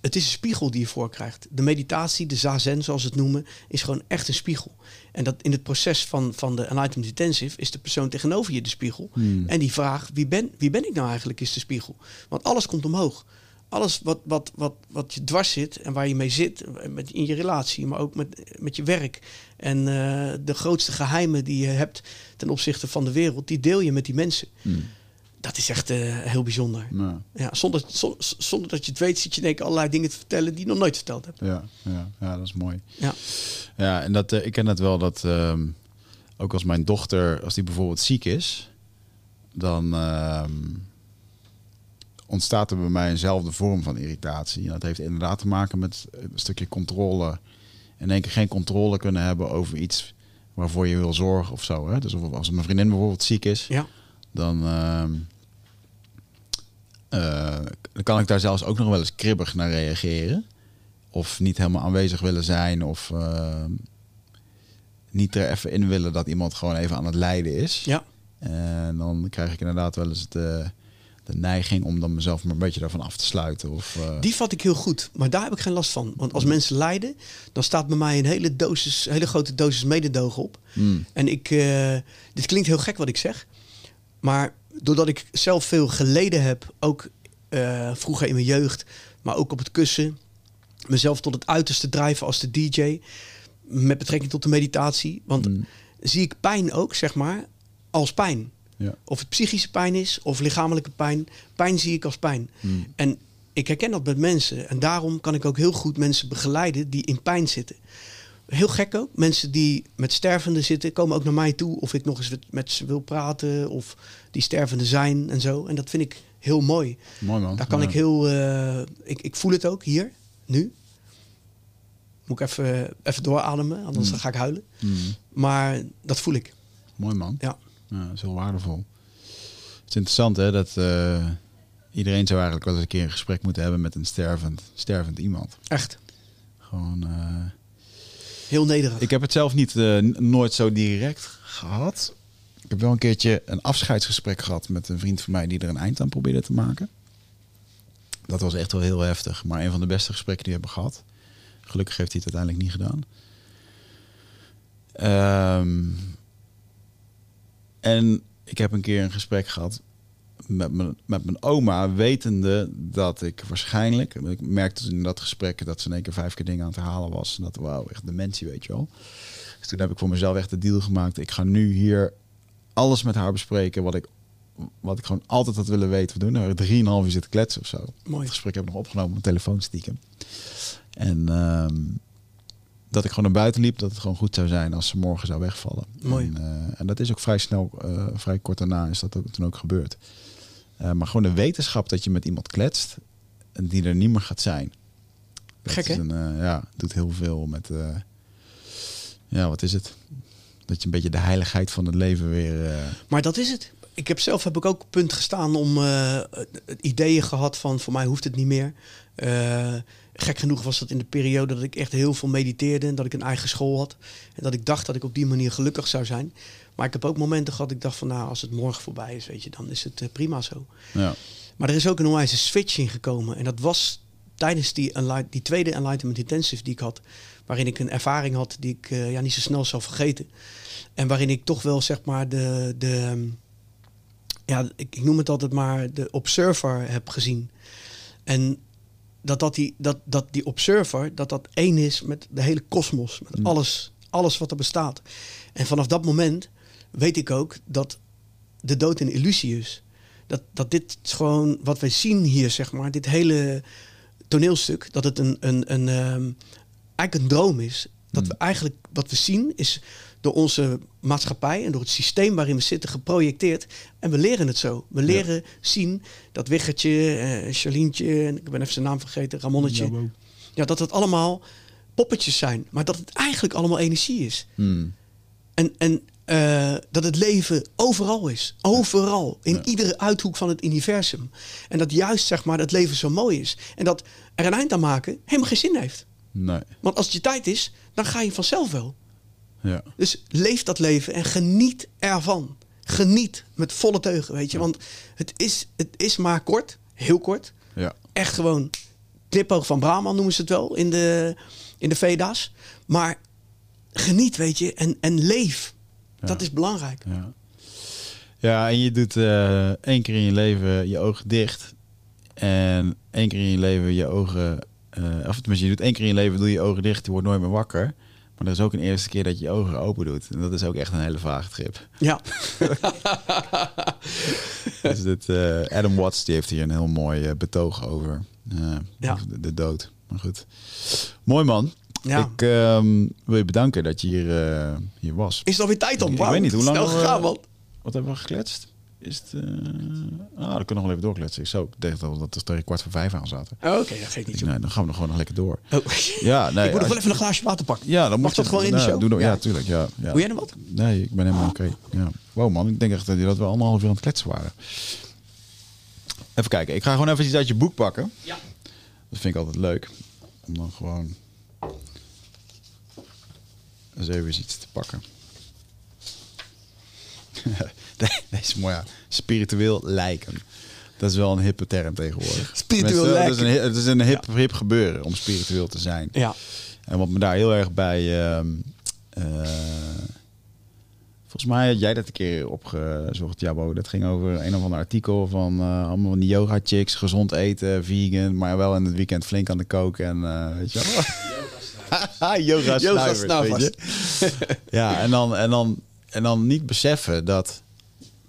[SPEAKER 2] het is een spiegel die je voorkrijgt. De meditatie, de zazen zoals ze het noemen, is gewoon echt een spiegel. En dat in het proces van, van de Enlightenment Intensive is de persoon tegenover je de spiegel. Hmm. En die vraag, wie ben, wie ben ik nou eigenlijk, is de spiegel. Want alles komt omhoog. Alles wat, wat, wat, wat je dwars zit en waar je mee zit, met, in je relatie, maar ook met, met je werk. En uh, de grootste geheimen die je hebt ten opzichte van de wereld, die deel je met die mensen. Hmm dat is echt uh, heel bijzonder. Ja, zonder, zonder dat je het weet, zit je denk ik allerlei dingen te vertellen die je nog nooit verteld hebt.
[SPEAKER 1] Ja, ja, ja dat is mooi. Ja, ja en dat, uh, ik ken het wel dat uh, ook als mijn dochter, als die bijvoorbeeld ziek is, dan ehm, ontstaat er bij mij eenzelfde vorm van irritatie. En dat heeft inderdaad te maken met een stukje controle. In één keer geen controle kunnen hebben over iets waarvoor je wil zorgen of zo. Hè? Dus als mijn vriendin bijvoorbeeld ziek is, ja. dan ehm, uh, dan kan ik daar zelfs ook nog wel eens kribbig naar reageren. Of niet helemaal aanwezig willen zijn. Of uh, niet er even in willen dat iemand gewoon even aan het lijden is. Ja. En dan krijg ik inderdaad wel eens de, de neiging om dan mezelf maar een beetje daarvan af te sluiten. Of, uh...
[SPEAKER 2] Die vat ik heel goed, maar daar heb ik geen last van. Want als mensen lijden, dan staat bij mij een hele, dosis, hele grote dosis mededogen op. Hmm. En ik, dit klinkt heel gek wat ik zeg, maar doordat ik zelf veel geleden heb, ook uh, vroeger in mijn jeugd, maar ook op het kussen, mezelf tot het uiterste drijven als de DJ, met betrekking tot de meditatie. Want mm. zie ik pijn ook, zeg maar, als pijn. Ja. Of het psychische pijn is of lichamelijke pijn. Pijn zie ik als pijn. Mm. En ik herken dat met mensen. En daarom kan ik ook heel goed mensen begeleiden die in pijn zitten heel gek ook. Mensen die met stervenden zitten, komen ook naar mij toe of ik nog eens met ze wil praten of die stervende zijn en zo. En dat vind ik heel mooi. Mooi man. Daar kan ik heel, uh, ik, ik voel het ook hier, nu. Moet ik even, even doorademen, anders mm. ga ik huilen. Mm. Maar dat voel ik.
[SPEAKER 1] Mooi man. Ja. ja dat is heel waardevol. Het is interessant hè, dat uh, iedereen zou eigenlijk wel eens een keer een gesprek moeten hebben met een stervend, stervend iemand.
[SPEAKER 2] Echt.
[SPEAKER 1] Gewoon... Uh,
[SPEAKER 2] Heel nederig.
[SPEAKER 1] Ik heb het zelf niet, uh, nooit zo direct gehad. Ik heb wel een keertje een afscheidsgesprek gehad met een vriend van mij die er een eind aan probeerde te maken. Dat was echt wel heel heftig, maar een van de beste gesprekken die we hebben gehad. Gelukkig heeft hij het uiteindelijk niet gedaan. Um, en ik heb een keer een gesprek gehad met mijn, met mijn oma, wetende dat ik waarschijnlijk, ik merkte in dat gesprek dat ze in één keer vijf keer dingen aan het herhalen was. En dat, wauw, echt dementie, weet je wel. Dus toen heb ik voor mezelf echt de deal gemaakt. Ik ga nu hier alles met haar bespreken wat ik, wat ik gewoon altijd had willen weten. We doen er drieënhalf uur zitten kletsen of zo. Mooi. Het gesprek heb ik nog opgenomen op mijn telefoon stiekem. En ehm, dat ik gewoon naar buiten liep, dat het gewoon goed zou zijn als ze morgen zou wegvallen. Mooi. En, uh, en dat is ook vrij snel, uh, vrij kort daarna is dat ook, toen ook gebeurd. Uh, maar gewoon de wetenschap dat je met iemand kletst en die er niet meer gaat zijn.
[SPEAKER 2] Gek hè?
[SPEAKER 1] Een, ja, doet heel veel met, ja, wat is het? Dat je een beetje de heiligheid van het leven weer.
[SPEAKER 2] Maar dat is het. Ik heb zelf heb ik ook punt gestaan om ideeën gehad van voor mij hoeft het niet meer gek genoeg was dat in de periode dat ik echt heel veel mediteerde en dat ik een eigen school had. En dat ik dacht dat ik op die manier gelukkig zou zijn. Maar ik heb ook momenten gehad ik dacht van nou, als het morgen voorbij is, weet je, dan is het uh, prima zo. Ja. Maar er is ook een onwijze switch in gekomen. En dat was tijdens die, die tweede Enlightenment Intensive die ik had. Waarin ik een ervaring had die ik uh, ja, niet zo snel zal vergeten. En waarin ik toch wel zeg maar de, de ja, ik, ik noem het altijd maar de observer heb gezien. En dat, dat, die, dat, dat die observer, dat dat één is met de hele kosmos. Met mm. alles, alles wat er bestaat. En vanaf dat moment weet ik ook dat de dood een illusie is. Dat, dat dit gewoon wat wij zien hier, zeg maar, dit hele toneelstuk, dat het een, een, een, um, eigenlijk een droom is. Dat we hmm. eigenlijk wat we zien is door onze maatschappij en door het systeem waarin we zitten geprojecteerd. En we leren het zo. We leren zien dat Wiggertje, uh, Charlientje, ik ben even zijn naam vergeten, Ramonnetje. Ja, dat het allemaal poppetjes zijn. Maar dat het eigenlijk allemaal energie is. Hmm. En, en uh, dat het leven overal is. Overal. In iedere uithoek van het universum. En dat juist zeg maar het leven zo mooi is. En dat er een eind aan maken helemaal geen zin heeft.
[SPEAKER 1] Nee.
[SPEAKER 2] Want als het je tijd is, dan ga je vanzelf wel.
[SPEAKER 1] Ja.
[SPEAKER 2] Dus leef dat leven en geniet ervan. Geniet met volle teugen, weet je. Want het is, het is maar kort, heel kort.
[SPEAKER 1] Ja.
[SPEAKER 2] Echt gewoon knipoog van Brahman noemen ze het wel in de, in de Veda's. Maar geniet, weet je, en, en leef. Dat is belangrijk.
[SPEAKER 1] Ja. ja, en je doet uh, één keer in je leven je ogen dicht. En één keer in je leven je ogen... Uh, of tenminste, je doet één keer in je leven doe je ogen dicht. Je wordt nooit meer wakker. Maar er is ook een eerste keer dat je je ogen open doet. En dat is ook echt een hele vage trip.
[SPEAKER 2] Ja. (laughs) (laughs)
[SPEAKER 1] dus dit, uh, Adam Watts die heeft hier een heel mooi betoog over. ja. De, de, dood. Maar goed. Mooi man. Ja. Ik um, wil je bedanken dat je hier, uh, hier was.
[SPEAKER 2] Is het alweer tijd om?
[SPEAKER 1] Ik, ik weet niet hoe lang.
[SPEAKER 2] Snel gegaan, man.
[SPEAKER 1] Wat hebben we gekletst? Is het, uh, ah, dan kunnen we nog wel even doorkletsen. Ik zou denk dat we tegen kwart voor vijf aan zaten.
[SPEAKER 2] Oh, Oké, okay, dat geeft niet zo.
[SPEAKER 1] Nee, dan gaan we nog gewoon nog lekker door.
[SPEAKER 2] Oh. (laughs) Ja, nee. Ik moet nog wel even een glaasje water pakken.
[SPEAKER 1] Ja, dan
[SPEAKER 2] mag
[SPEAKER 1] dat
[SPEAKER 2] gewoon in de show.
[SPEAKER 1] Doe nog, ja, tuurlijk. Ja, ja.
[SPEAKER 2] Doe jij nog wat?
[SPEAKER 1] Nee, ik ben helemaal oké. Ja. Wow, man. Ik denk echt dat we anderhalf uur aan het kletsen waren. Even kijken. Ik ga gewoon even iets uit je boek pakken.
[SPEAKER 2] Ja.
[SPEAKER 1] Dat vind ik altijd leuk. Om dan gewoon eens even iets te pakken. (laughs) Deze is mooi, ja. Spiritueel lijken. Dat is wel een hippe term tegenwoordig.
[SPEAKER 2] Spiritueel lijken.
[SPEAKER 1] Het is een, het is een hip, hip gebeuren om spiritueel te zijn.
[SPEAKER 2] Ja.
[SPEAKER 1] En wat me daar heel erg bij... Uh, volgens mij had jij dat een keer opgezocht, Jabo. Dat ging over een of ander artikel van uh, allemaal van die yoga chicks, gezond eten, vegan, maar wel in het weekend flink aan de koken en uh, weet je wel. (laughs) (laughs) yoga snuivers, (laughs) ja, en dan, en, dan, en dan niet beseffen dat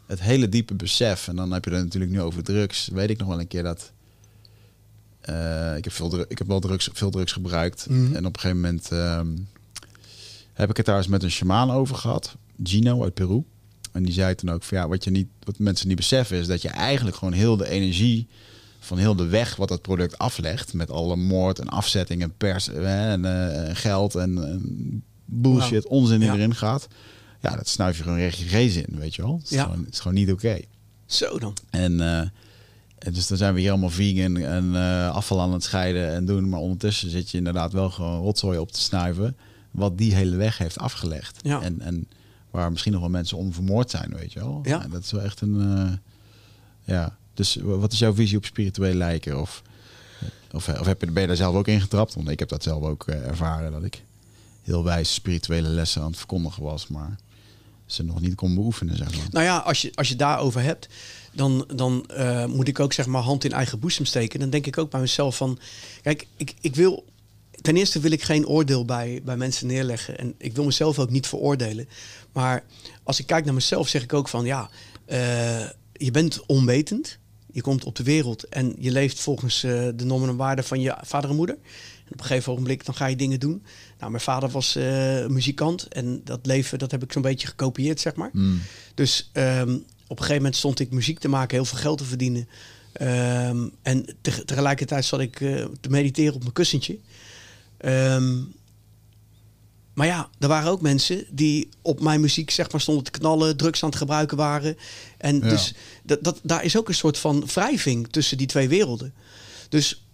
[SPEAKER 1] het hele diepe besef, en dan heb je het natuurlijk nu over drugs, weet ik nog wel een keer dat uh, ik, heb veel ik heb wel drugs, veel drugs gebruikt. Mhm. En op een gegeven moment ehm, heb ik het daar eens met een shamaan over gehad, Gino uit Peru. En die zei toen ook van ja, wat, je niet, wat mensen niet beseffen is dat je eigenlijk gewoon heel de energie van heel de weg wat dat product aflegt. Met alle moord en afzetting en pers en uh, geld en bullshit, onzin die erin gaat. Ja, dat snuif je gewoon recht je geest in, weet je wel. Het is, ja. gewoon, het is gewoon niet oké.
[SPEAKER 2] Zo dan.
[SPEAKER 1] En, uh, en dus dan zijn we hier allemaal vegan en afval aan het scheiden en doen. Maar ondertussen zit je inderdaad wel gewoon rotzooi op te snuiven. Wat die hele weg heeft afgelegd.
[SPEAKER 2] Ja.
[SPEAKER 1] En, en waar misschien nog wel mensen onvermoord zijn, weet je wel.
[SPEAKER 2] Ja.
[SPEAKER 1] dat is wel echt een... ja, dus wat is jouw visie op spiritueel lijken? Of, of, of heb je, ben je daar zelf ook in getrapt? Want ik heb dat zelf ook uh, ervaren, dat ik heel wijs spirituele lessen aan het verkondigen was, maar ze nog niet kon beoefenen, zeg maar.
[SPEAKER 2] Nou ja, als je, als je daarover hebt, dan, dan uh, moet ik ook zeg maar hand in eigen boezem steken. Dan denk ik ook bij mezelf van, kijk, ik, ik wil... Ten eerste wil ik geen oordeel bij, bij mensen neerleggen. En ik wil mezelf ook niet veroordelen. Maar als ik kijk naar mezelf, zeg ik ook van ja, uh, je bent onwetend. Je komt op de wereld en je leeft volgens uh, de normen en waarden van je vader en moeder. En op een gegeven ogenblik dan ga je dingen doen. Nou, mijn vader was uh, muzikant en dat leven dat heb ik zo'n beetje gekopieerd, zeg maar.
[SPEAKER 1] Mm.
[SPEAKER 2] Dus um, op een gegeven moment stond ik muziek te maken, heel veel geld te verdienen. Um, en te tegelijkertijd zat ik uh, te mediteren op mijn kussentje. Um, maar ja, er waren ook mensen die op mijn muziek zeg maar stonden te knallen, drugs aan het gebruiken waren. En dus dat, dat, daar is ook een soort van wrijving tussen die twee werelden. Dus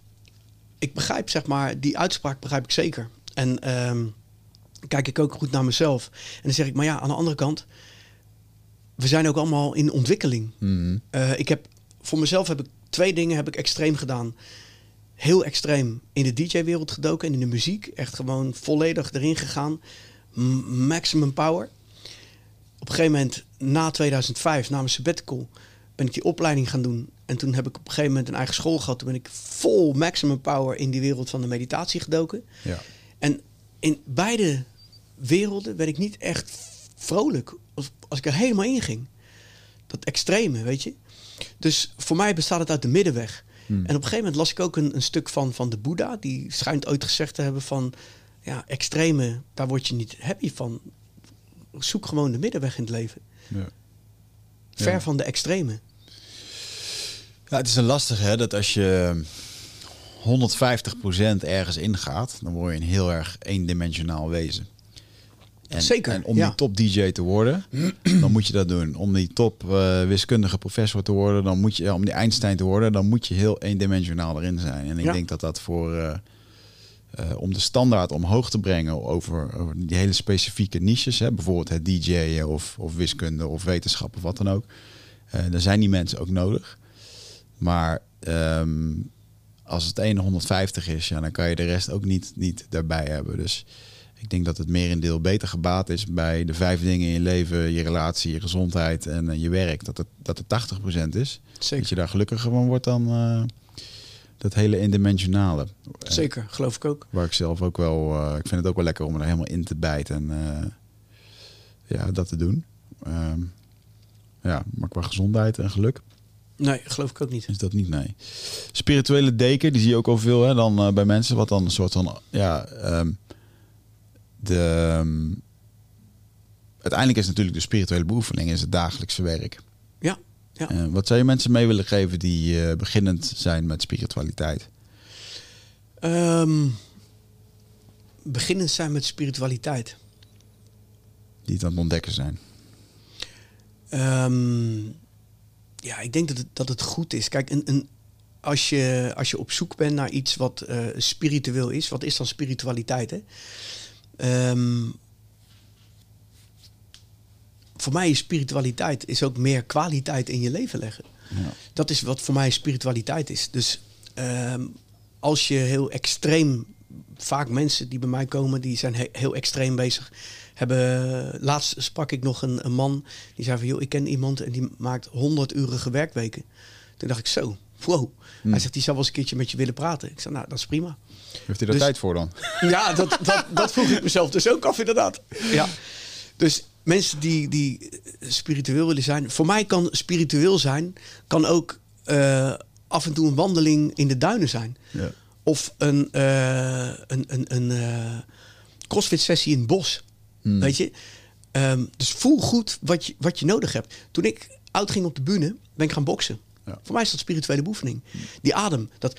[SPEAKER 2] ik begrijp zeg maar, die uitspraak begrijp ik zeker. En um, kijk ik ook goed naar mezelf. En dan zeg ik, maar ja, aan de andere kant, we zijn ook allemaal in ontwikkeling.
[SPEAKER 1] Mm.
[SPEAKER 2] Uh, ik heb, voor mezelf heb ik twee dingen heb ik extreem gedaan heel extreem in de DJ-wereld gedoken en in de muziek. Echt gewoon volledig erin gegaan. maximum power. Op een gegeven moment, na 2005, na mijn sabbatical, ben ik die opleiding gaan doen. En toen heb ik op een gegeven moment een eigen school gehad. Toen ben ik vol maximum power in die wereld van de meditatie gedoken.
[SPEAKER 1] Ja.
[SPEAKER 2] En in beide werelden werd ik niet echt vrolijk. Als, als ik er helemaal in ging. Dat extreme, weet je. Dus voor mij bestaat het uit de middenweg. Hmm. En op een gegeven moment las ik ook een, een stuk van, van de Boeddha. Die schijnt ooit gezegd te hebben van... Ja, extreme, daar word je niet happy van. Zoek gewoon de middenweg in het leven. Ja. Ver van de extreme.
[SPEAKER 1] Ja, het is een lastige, hè, dat als je 150% ergens ingaat, dan word je een heel erg eendimensionaal wezen.
[SPEAKER 2] En, Zeker.
[SPEAKER 1] En om die top DJ te worden, (clears throat) dan moet je dat doen. Om die top uh, wiskundige professor te worden, dan moet je, ja, om die Einstein te worden, dan moet je heel eendimensionaal erin zijn. En ik denk dat dat voor, uh, uh, om de standaard omhoog te brengen over, over die hele specifieke niches, hè, bijvoorbeeld het DJ'en of, of wiskunde of wetenschap of wat dan ook, dan zijn die mensen ook nodig. Maar um, als het ene 150 is, ja, dan kan je de rest ook niet, niet daarbij hebben. Dus ik denk dat het merendeel beter gebaat is bij de vijf dingen in je leven, je relatie, je gezondheid en uh, je werk. Dat het, dat het 80% is. Zeker. Dat je daar gelukkiger van wordt dan uh, dat hele indimensionale.
[SPEAKER 2] Zeker, geloof ik ook.
[SPEAKER 1] Waar ik zelf ook wel, uh, ik vind het ook wel lekker om er helemaal in te bijten en ja, dat te doen. Ehm, ja, maar qua gezondheid en geluk
[SPEAKER 2] Nee, geloof ik ook niet.
[SPEAKER 1] Is dat niet, nee. Spirituele deken, die zie je ook al veel hè, dan, bij mensen. Wat dan een soort van, ja, um, de... Um, uiteindelijk is natuurlijk de spirituele beoefening is het dagelijkse werk.
[SPEAKER 2] Ja. ja.
[SPEAKER 1] Uh, wat zou je mensen mee willen geven die uh, beginnend zijn met spiritualiteit?
[SPEAKER 2] Um, beginnend zijn met spiritualiteit.
[SPEAKER 1] Die het aan het ontdekken zijn.
[SPEAKER 2] Um, ja, ik denk dat het, dat het goed is. Kijk, een, een, als, je, als je op zoek bent naar iets wat uh, spiritueel is, wat is dan spiritualiteit? Hè? Um, voor mij is spiritualiteit is ook meer kwaliteit in je leven leggen. Ja. Dat is wat voor mij spiritualiteit is. Dus um, als je heel extreem, vaak mensen die bij mij komen, die zijn he heel extreem bezig hebben, laatst sprak ik nog een, een, man die zei van joh, ik ken iemand en die maakt 100 urige werkweken. Toen dacht ik zo, wow. Hij hmm. zegt, die zou wel eens een keertje met je willen praten. Ik zei, nou, dat is prima.
[SPEAKER 1] Heeft hij er dus tijd voor dan? (laughs)
[SPEAKER 2] Ja, dat, dat, dat vroeg ik mezelf dus ook af inderdaad. Ja. Dus mensen die, die spiritueel willen zijn. Voor mij kan spiritueel zijn, kan ook uh, af en toe een wandeling in de duinen zijn. Ja. Of een, uh, een, een, een uh, crossfit sessie in het bos. Hmm. Weet je? Um, dus voel goed wat je, wat je nodig hebt. Toen ik oud ging op de bühne, ben ik gaan boksen. Ja. Voor mij is dat spirituele beoefening. Die adem, dat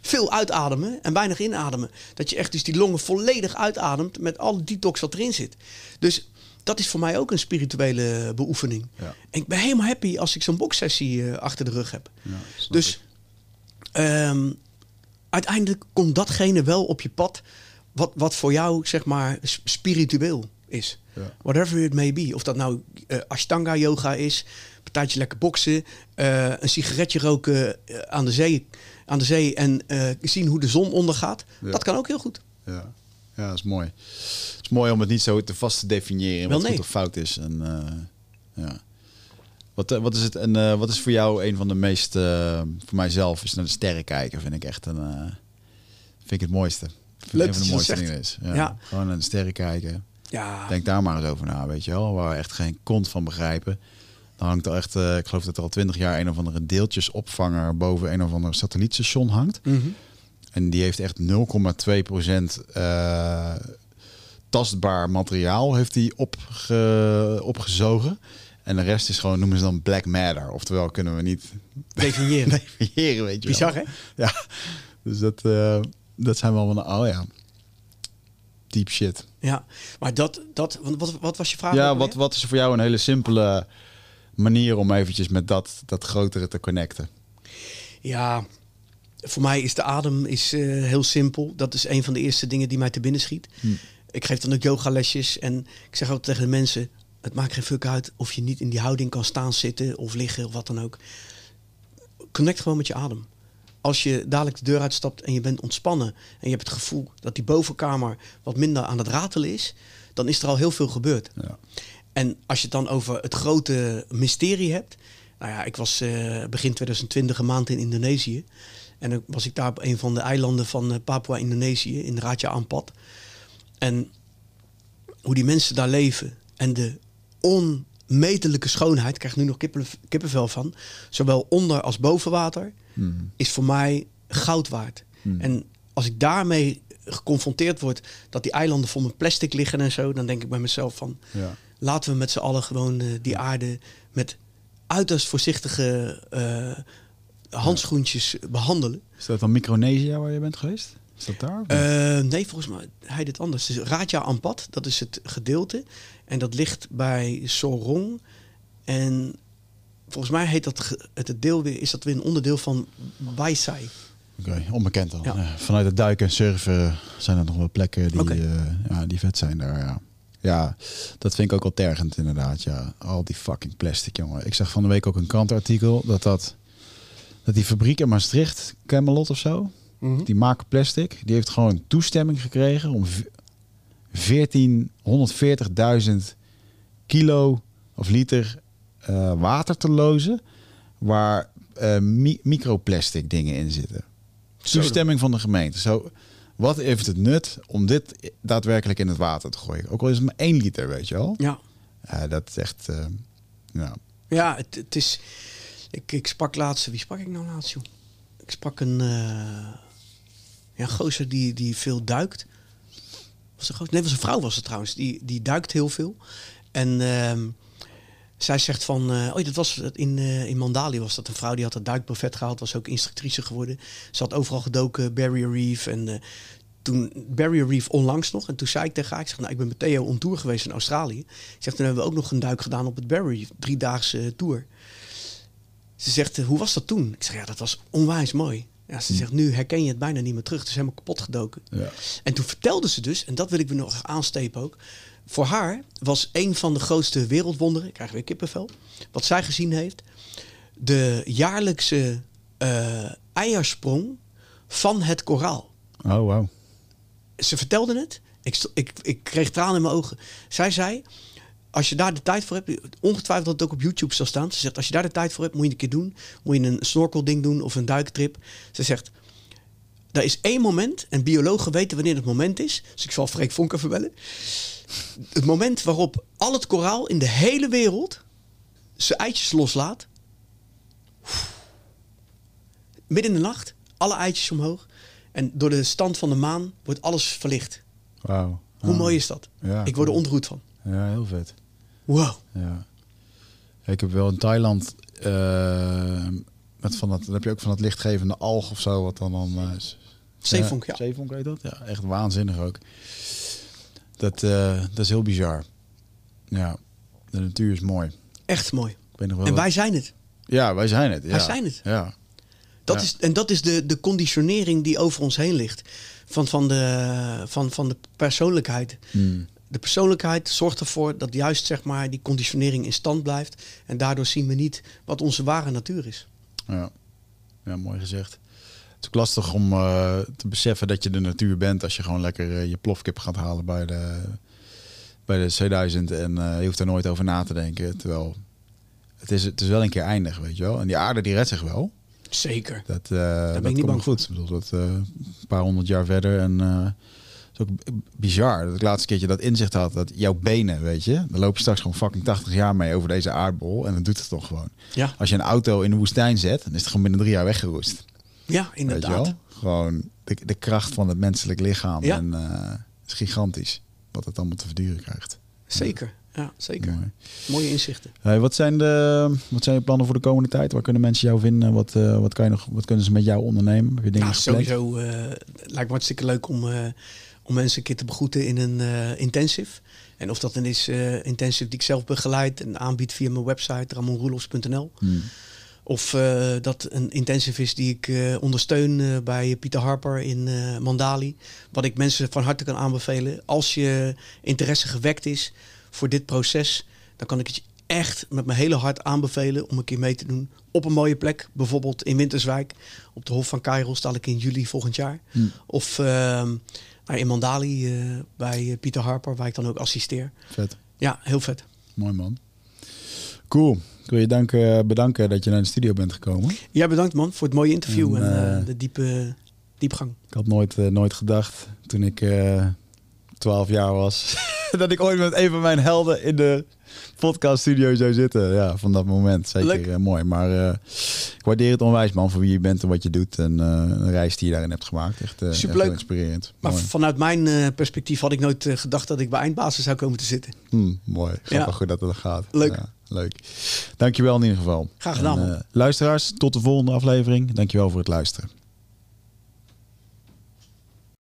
[SPEAKER 2] veel uitademen en weinig inademen. Dat je echt dus die longen volledig uitademt met alle detox wat erin zit. Dus dat is voor mij ook een spirituele beoefening. Ja. En ik ben helemaal happy als ik zo'n boksessie uh, achter de rug heb. Ja, dus um, uiteindelijk komt datgene wel op je pad wat, wat voor jou, zeg maar, spiritueel is. Ja. Whatever it may be. Of dat nou uh, Ashtanga yoga is, een tijdje lekker boksen, uh, een sigaretje roken uh, aan, de zee, aan de zee en zien hoe de zon ondergaat. Ja. Dat kan ook heel goed.
[SPEAKER 1] Ja. ja, dat is mooi. Het is mooi om het niet zo te vast te definiëren Wel, wat nee. goed of fout is. En, ja. Wat, wat, is het, en, wat is voor jou een van de meest, voor mijzelf, is naar de sterren kijken, vind ik echt een, vind ik het mooiste. Leuk een van de mooiste dingen is. Ja, Gewoon naar de sterren kijken. Ja. Denk daar maar eens over na, weet je wel. Waar we echt geen kont van begrijpen. Dan hangt er echt, uh, ik geloof dat er al twintig jaar een of andere deeltjesopvanger boven een of ander satellietstation hangt. Mm -hmm. En die heeft echt 0,2 procent uh, tastbaar materiaal heeft die opge, opgezogen. En de rest is gewoon, noemen ze dan black matter. Oftewel kunnen we niet (laughs)
[SPEAKER 2] definiëren.
[SPEAKER 1] definiëren weet je
[SPEAKER 2] Bizar, hè?
[SPEAKER 1] Ja, dus dat... Uh, dat zijn wel van, oh ja, deep shit.
[SPEAKER 2] Ja, maar dat, dat wat, wat was je vraag?
[SPEAKER 1] Ja, wat, wat is voor jou een hele simpele manier om eventjes met dat, dat grotere te connecten?
[SPEAKER 2] Ja, voor mij is de adem is, uh, heel simpel. Dat is een van de eerste dingen die mij te binnen schiet. Hm. Ik geef dan ook yogalesjes en ik zeg altijd tegen de mensen... het maakt geen fuck uit of je niet in die houding kan staan, zitten of liggen of wat dan ook. Connect gewoon met je adem als je dadelijk de deur uitstapt en je bent ontspannen en je hebt het gevoel dat die bovenkamer wat minder aan het ratelen is, dan is er al heel veel gebeurd. Ja. En als je het dan over het grote mysterie hebt. Nou ja, ik was uh, begin 2020 een maand in Indonesië. En dan was ik daar op een van de eilanden van uh, Papua-Indonesië, in Raja Ampat. En hoe die mensen daar leven en de onmetelijke schoonheid, ik krijg nu nog kippenvel van, zowel onder als boven water, hmm. is voor mij goud waard. Hmm. En als ik daarmee geconfronteerd word dat die eilanden vol met plastic liggen en zo, dan denk ik bij mezelf van, ja. laten we met z'n allen gewoon uh, die aarde met uiterst voorzichtige uh, handschoentjes behandelen.
[SPEAKER 1] Is dat dan Micronesia waar je bent geweest? Is dat daar?
[SPEAKER 2] Uh, nee, volgens mij hij dit anders. Dus Raja Ampat, dat is het gedeelte. En dat ligt bij Sorong. En volgens mij heet dat het deel weer, is dat weer een onderdeel van Waisai.
[SPEAKER 1] Oké, onbekend dan. Ja. vanuit het duiken en surfen zijn er nog wel plekken die, uh, ja, die vet zijn daar. Ja. ja, dat vind ik ook wel tergend inderdaad. Ja, al die fucking plastic, jongen. Ik zag van de week ook een krantartikel dat dat, dat die fabriek in Maastricht, Camelot of zo, mhm. die maken plastic. Die heeft gewoon toestemming gekregen om 1440.000 kilo of liter uh, water te lozen waar uh, mi microplastic dingen in zitten. Toestemming van de gemeente. Zo, wat heeft het nut om dit daadwerkelijk in het water te gooien? Ook al is het maar één liter, weet je wel?
[SPEAKER 2] Ja.
[SPEAKER 1] Uh, dat is echt. Uh, ja,
[SPEAKER 2] ja het, het, is. Ik, ik sprak laatst. Wie sprak ik nou laatst, joh? Ik sprak een. Ja, gozer die, die veel duikt. Was een gozer? Nee, was een vrouw was het trouwens. Die, die duikt heel veel. En. Zij zegt van, uh, oh dat was in, uh, in Mandali was dat een vrouw die had het duikbuffet gehaald, was ook instructrice geworden. Ze had overal gedoken, Barrier Reef en uh, toen Barrier Reef onlangs nog. En toen zei ik tegen haar, ik zeg, nou ik ben met Theo on tour geweest in Australië. Ik zeg, toen hebben we ook nog een duik gedaan op het Barrier Reef, driedaagse tour. Ze zegt, hoe was dat toen? Ik zeg, ja dat was onwijs mooi. Ja, ze hm. zegt, nu herken je het bijna niet meer terug. Het is helemaal kapot gedoken. Ja. En toen vertelde ze dus, en dat wil ik me nog aanstepen ook voor haar was een van de grootste wereldwonderen, ik krijg weer kippenvel, wat zij gezien heeft, de jaarlijkse uh, eiersprong van het koraal.
[SPEAKER 1] Oh, wow.
[SPEAKER 2] Ze vertelde het. Ik, ik, ik kreeg tranen in mijn ogen. Zij zei, als je daar de tijd voor hebt, ongetwijfeld dat het ook op YouTube zal staan. Ze zegt, als je daar de tijd voor hebt, moet je een keer doen. Moet je een snorkelding doen of een duiktrip. Ze zegt, er is één moment, en biologen weten wanneer het moment is. Dus ik zal Freek Vonk even bellen het moment waarop al het koraal in de hele wereld zijn eitjes loslaat. Midden in de nacht, alle eitjes omhoog. En door de stand van de maan wordt alles verlicht.
[SPEAKER 1] Wauw.
[SPEAKER 2] Hoe mooi is dat? Ja, ik word er ontroerd van.
[SPEAKER 1] Ja, heel vet.
[SPEAKER 2] Wow.
[SPEAKER 1] Ja. Ik heb wel in Thailand uh, met van dat, dan heb je ook van dat lichtgevende alg of zo wat dan dan uh,
[SPEAKER 2] zeevonk, ja.
[SPEAKER 1] Zeevonk heet dat? Ja, echt waanzinnig ook. Dat, uh, dat is heel bizar. Ja, de natuur is mooi.
[SPEAKER 2] Echt mooi. en wij zijn het.
[SPEAKER 1] Ja, wij zijn het. Ja.
[SPEAKER 2] Wij zijn het.
[SPEAKER 1] Ja.
[SPEAKER 2] Dat Is, en dat is de, de conditionering die over ons heen ligt. Van, van, de, van, van de persoonlijkheid. Hmm. De persoonlijkheid zorgt ervoor dat juist zeg maar, die conditionering in stand blijft. En daardoor zien we niet wat onze ware natuur is.
[SPEAKER 1] Ja, ja mooi gezegd is ook lastig om uh, te beseffen dat je de natuur bent als je gewoon lekker uh, je plofkip gaat halen bij de, bij de C1000 en uh, je hoeft er nooit over na te denken. Terwijl het is, het is wel een keer eindig, weet je wel. En die aarde die redt zich wel.
[SPEAKER 2] Zeker.
[SPEAKER 1] Dat, Daar ben ik niet bang goed. Ik bedoel, dat een paar honderd jaar verder en is ook bizar dat ik laatste keertje dat inzicht had dat jouw benen, weet je, dan loop je straks gewoon fucking 80 jaar mee over deze aardbol en dan doet het toch gewoon.
[SPEAKER 2] Ja.
[SPEAKER 1] Als je een auto in de woestijn zet, dan is het gewoon binnen drie jaar weggeroest.
[SPEAKER 2] Ja, inderdaad.
[SPEAKER 1] Gewoon de, de kracht van het menselijk lichaam. En uh, is gigantisch wat het allemaal te verduren krijgt.
[SPEAKER 2] Zeker. Ja, zeker. Mooie inzichten.
[SPEAKER 1] Hey, wat, zijn de, wat zijn je plannen voor de komende tijd? Waar kunnen mensen jou vinden? Wat, uh, wat, kan je nog, wat kunnen ze met jou ondernemen? Heb je dingen
[SPEAKER 2] nou, sowieso uh, lijkt me hartstikke leuk om, uh, om mensen een keer te begroeten in een intensive. En of dat dan is intensive die ik zelf begeleid en aanbied via mijn website ramonroelofs.nl. Hmm. Of uh, dat een intensive is die ik uh, ondersteun uh, bij Pieter Harper in Mandali. Wat ik mensen van harte kan aanbevelen. Als je interesse gewekt is voor dit proces, dan kan ik het je echt met mijn hele hart aanbevelen om een keer mee te doen. Op een mooie plek, bijvoorbeeld in Winterswijk. Op de Hof van Cairo sta ik in juli volgend jaar. Hmm. Of ehm, nou, in Mandali bij Pieter Harper, waar ik dan ook assisteer.
[SPEAKER 1] Vet.
[SPEAKER 2] Ja, heel vet.
[SPEAKER 1] Mooi man. Cool. Ik wil je danken, bedanken dat je naar de studio bent gekomen.
[SPEAKER 2] Ja, bedankt man voor het mooie interview en, en uh, de diepe diepgang.
[SPEAKER 1] Ik had nooit, uh, nooit gedacht toen ik uh, 12 jaar was (laughs) dat ik ooit met een van mijn helden in de podcaststudio zou zitten. Ja, van dat moment. Zeker mooi. Maar ik waardeer het onwijs, man, voor wie je bent en wat je doet. En een reis die je daarin hebt gemaakt. Echt, Superleuk. Echt inspirerend.
[SPEAKER 2] Maar mooi. vanuit mijn perspectief had ik nooit gedacht dat ik bij eindbasis zou komen te zitten.
[SPEAKER 1] Hmm, mooi. Grappig ja. goed dat het gaat.
[SPEAKER 2] Leuk.
[SPEAKER 1] Ja, leuk. Dankjewel in ieder geval.
[SPEAKER 2] Graag gedaan.
[SPEAKER 1] En, luisteraars, tot de volgende aflevering. Dankjewel voor het luisteren.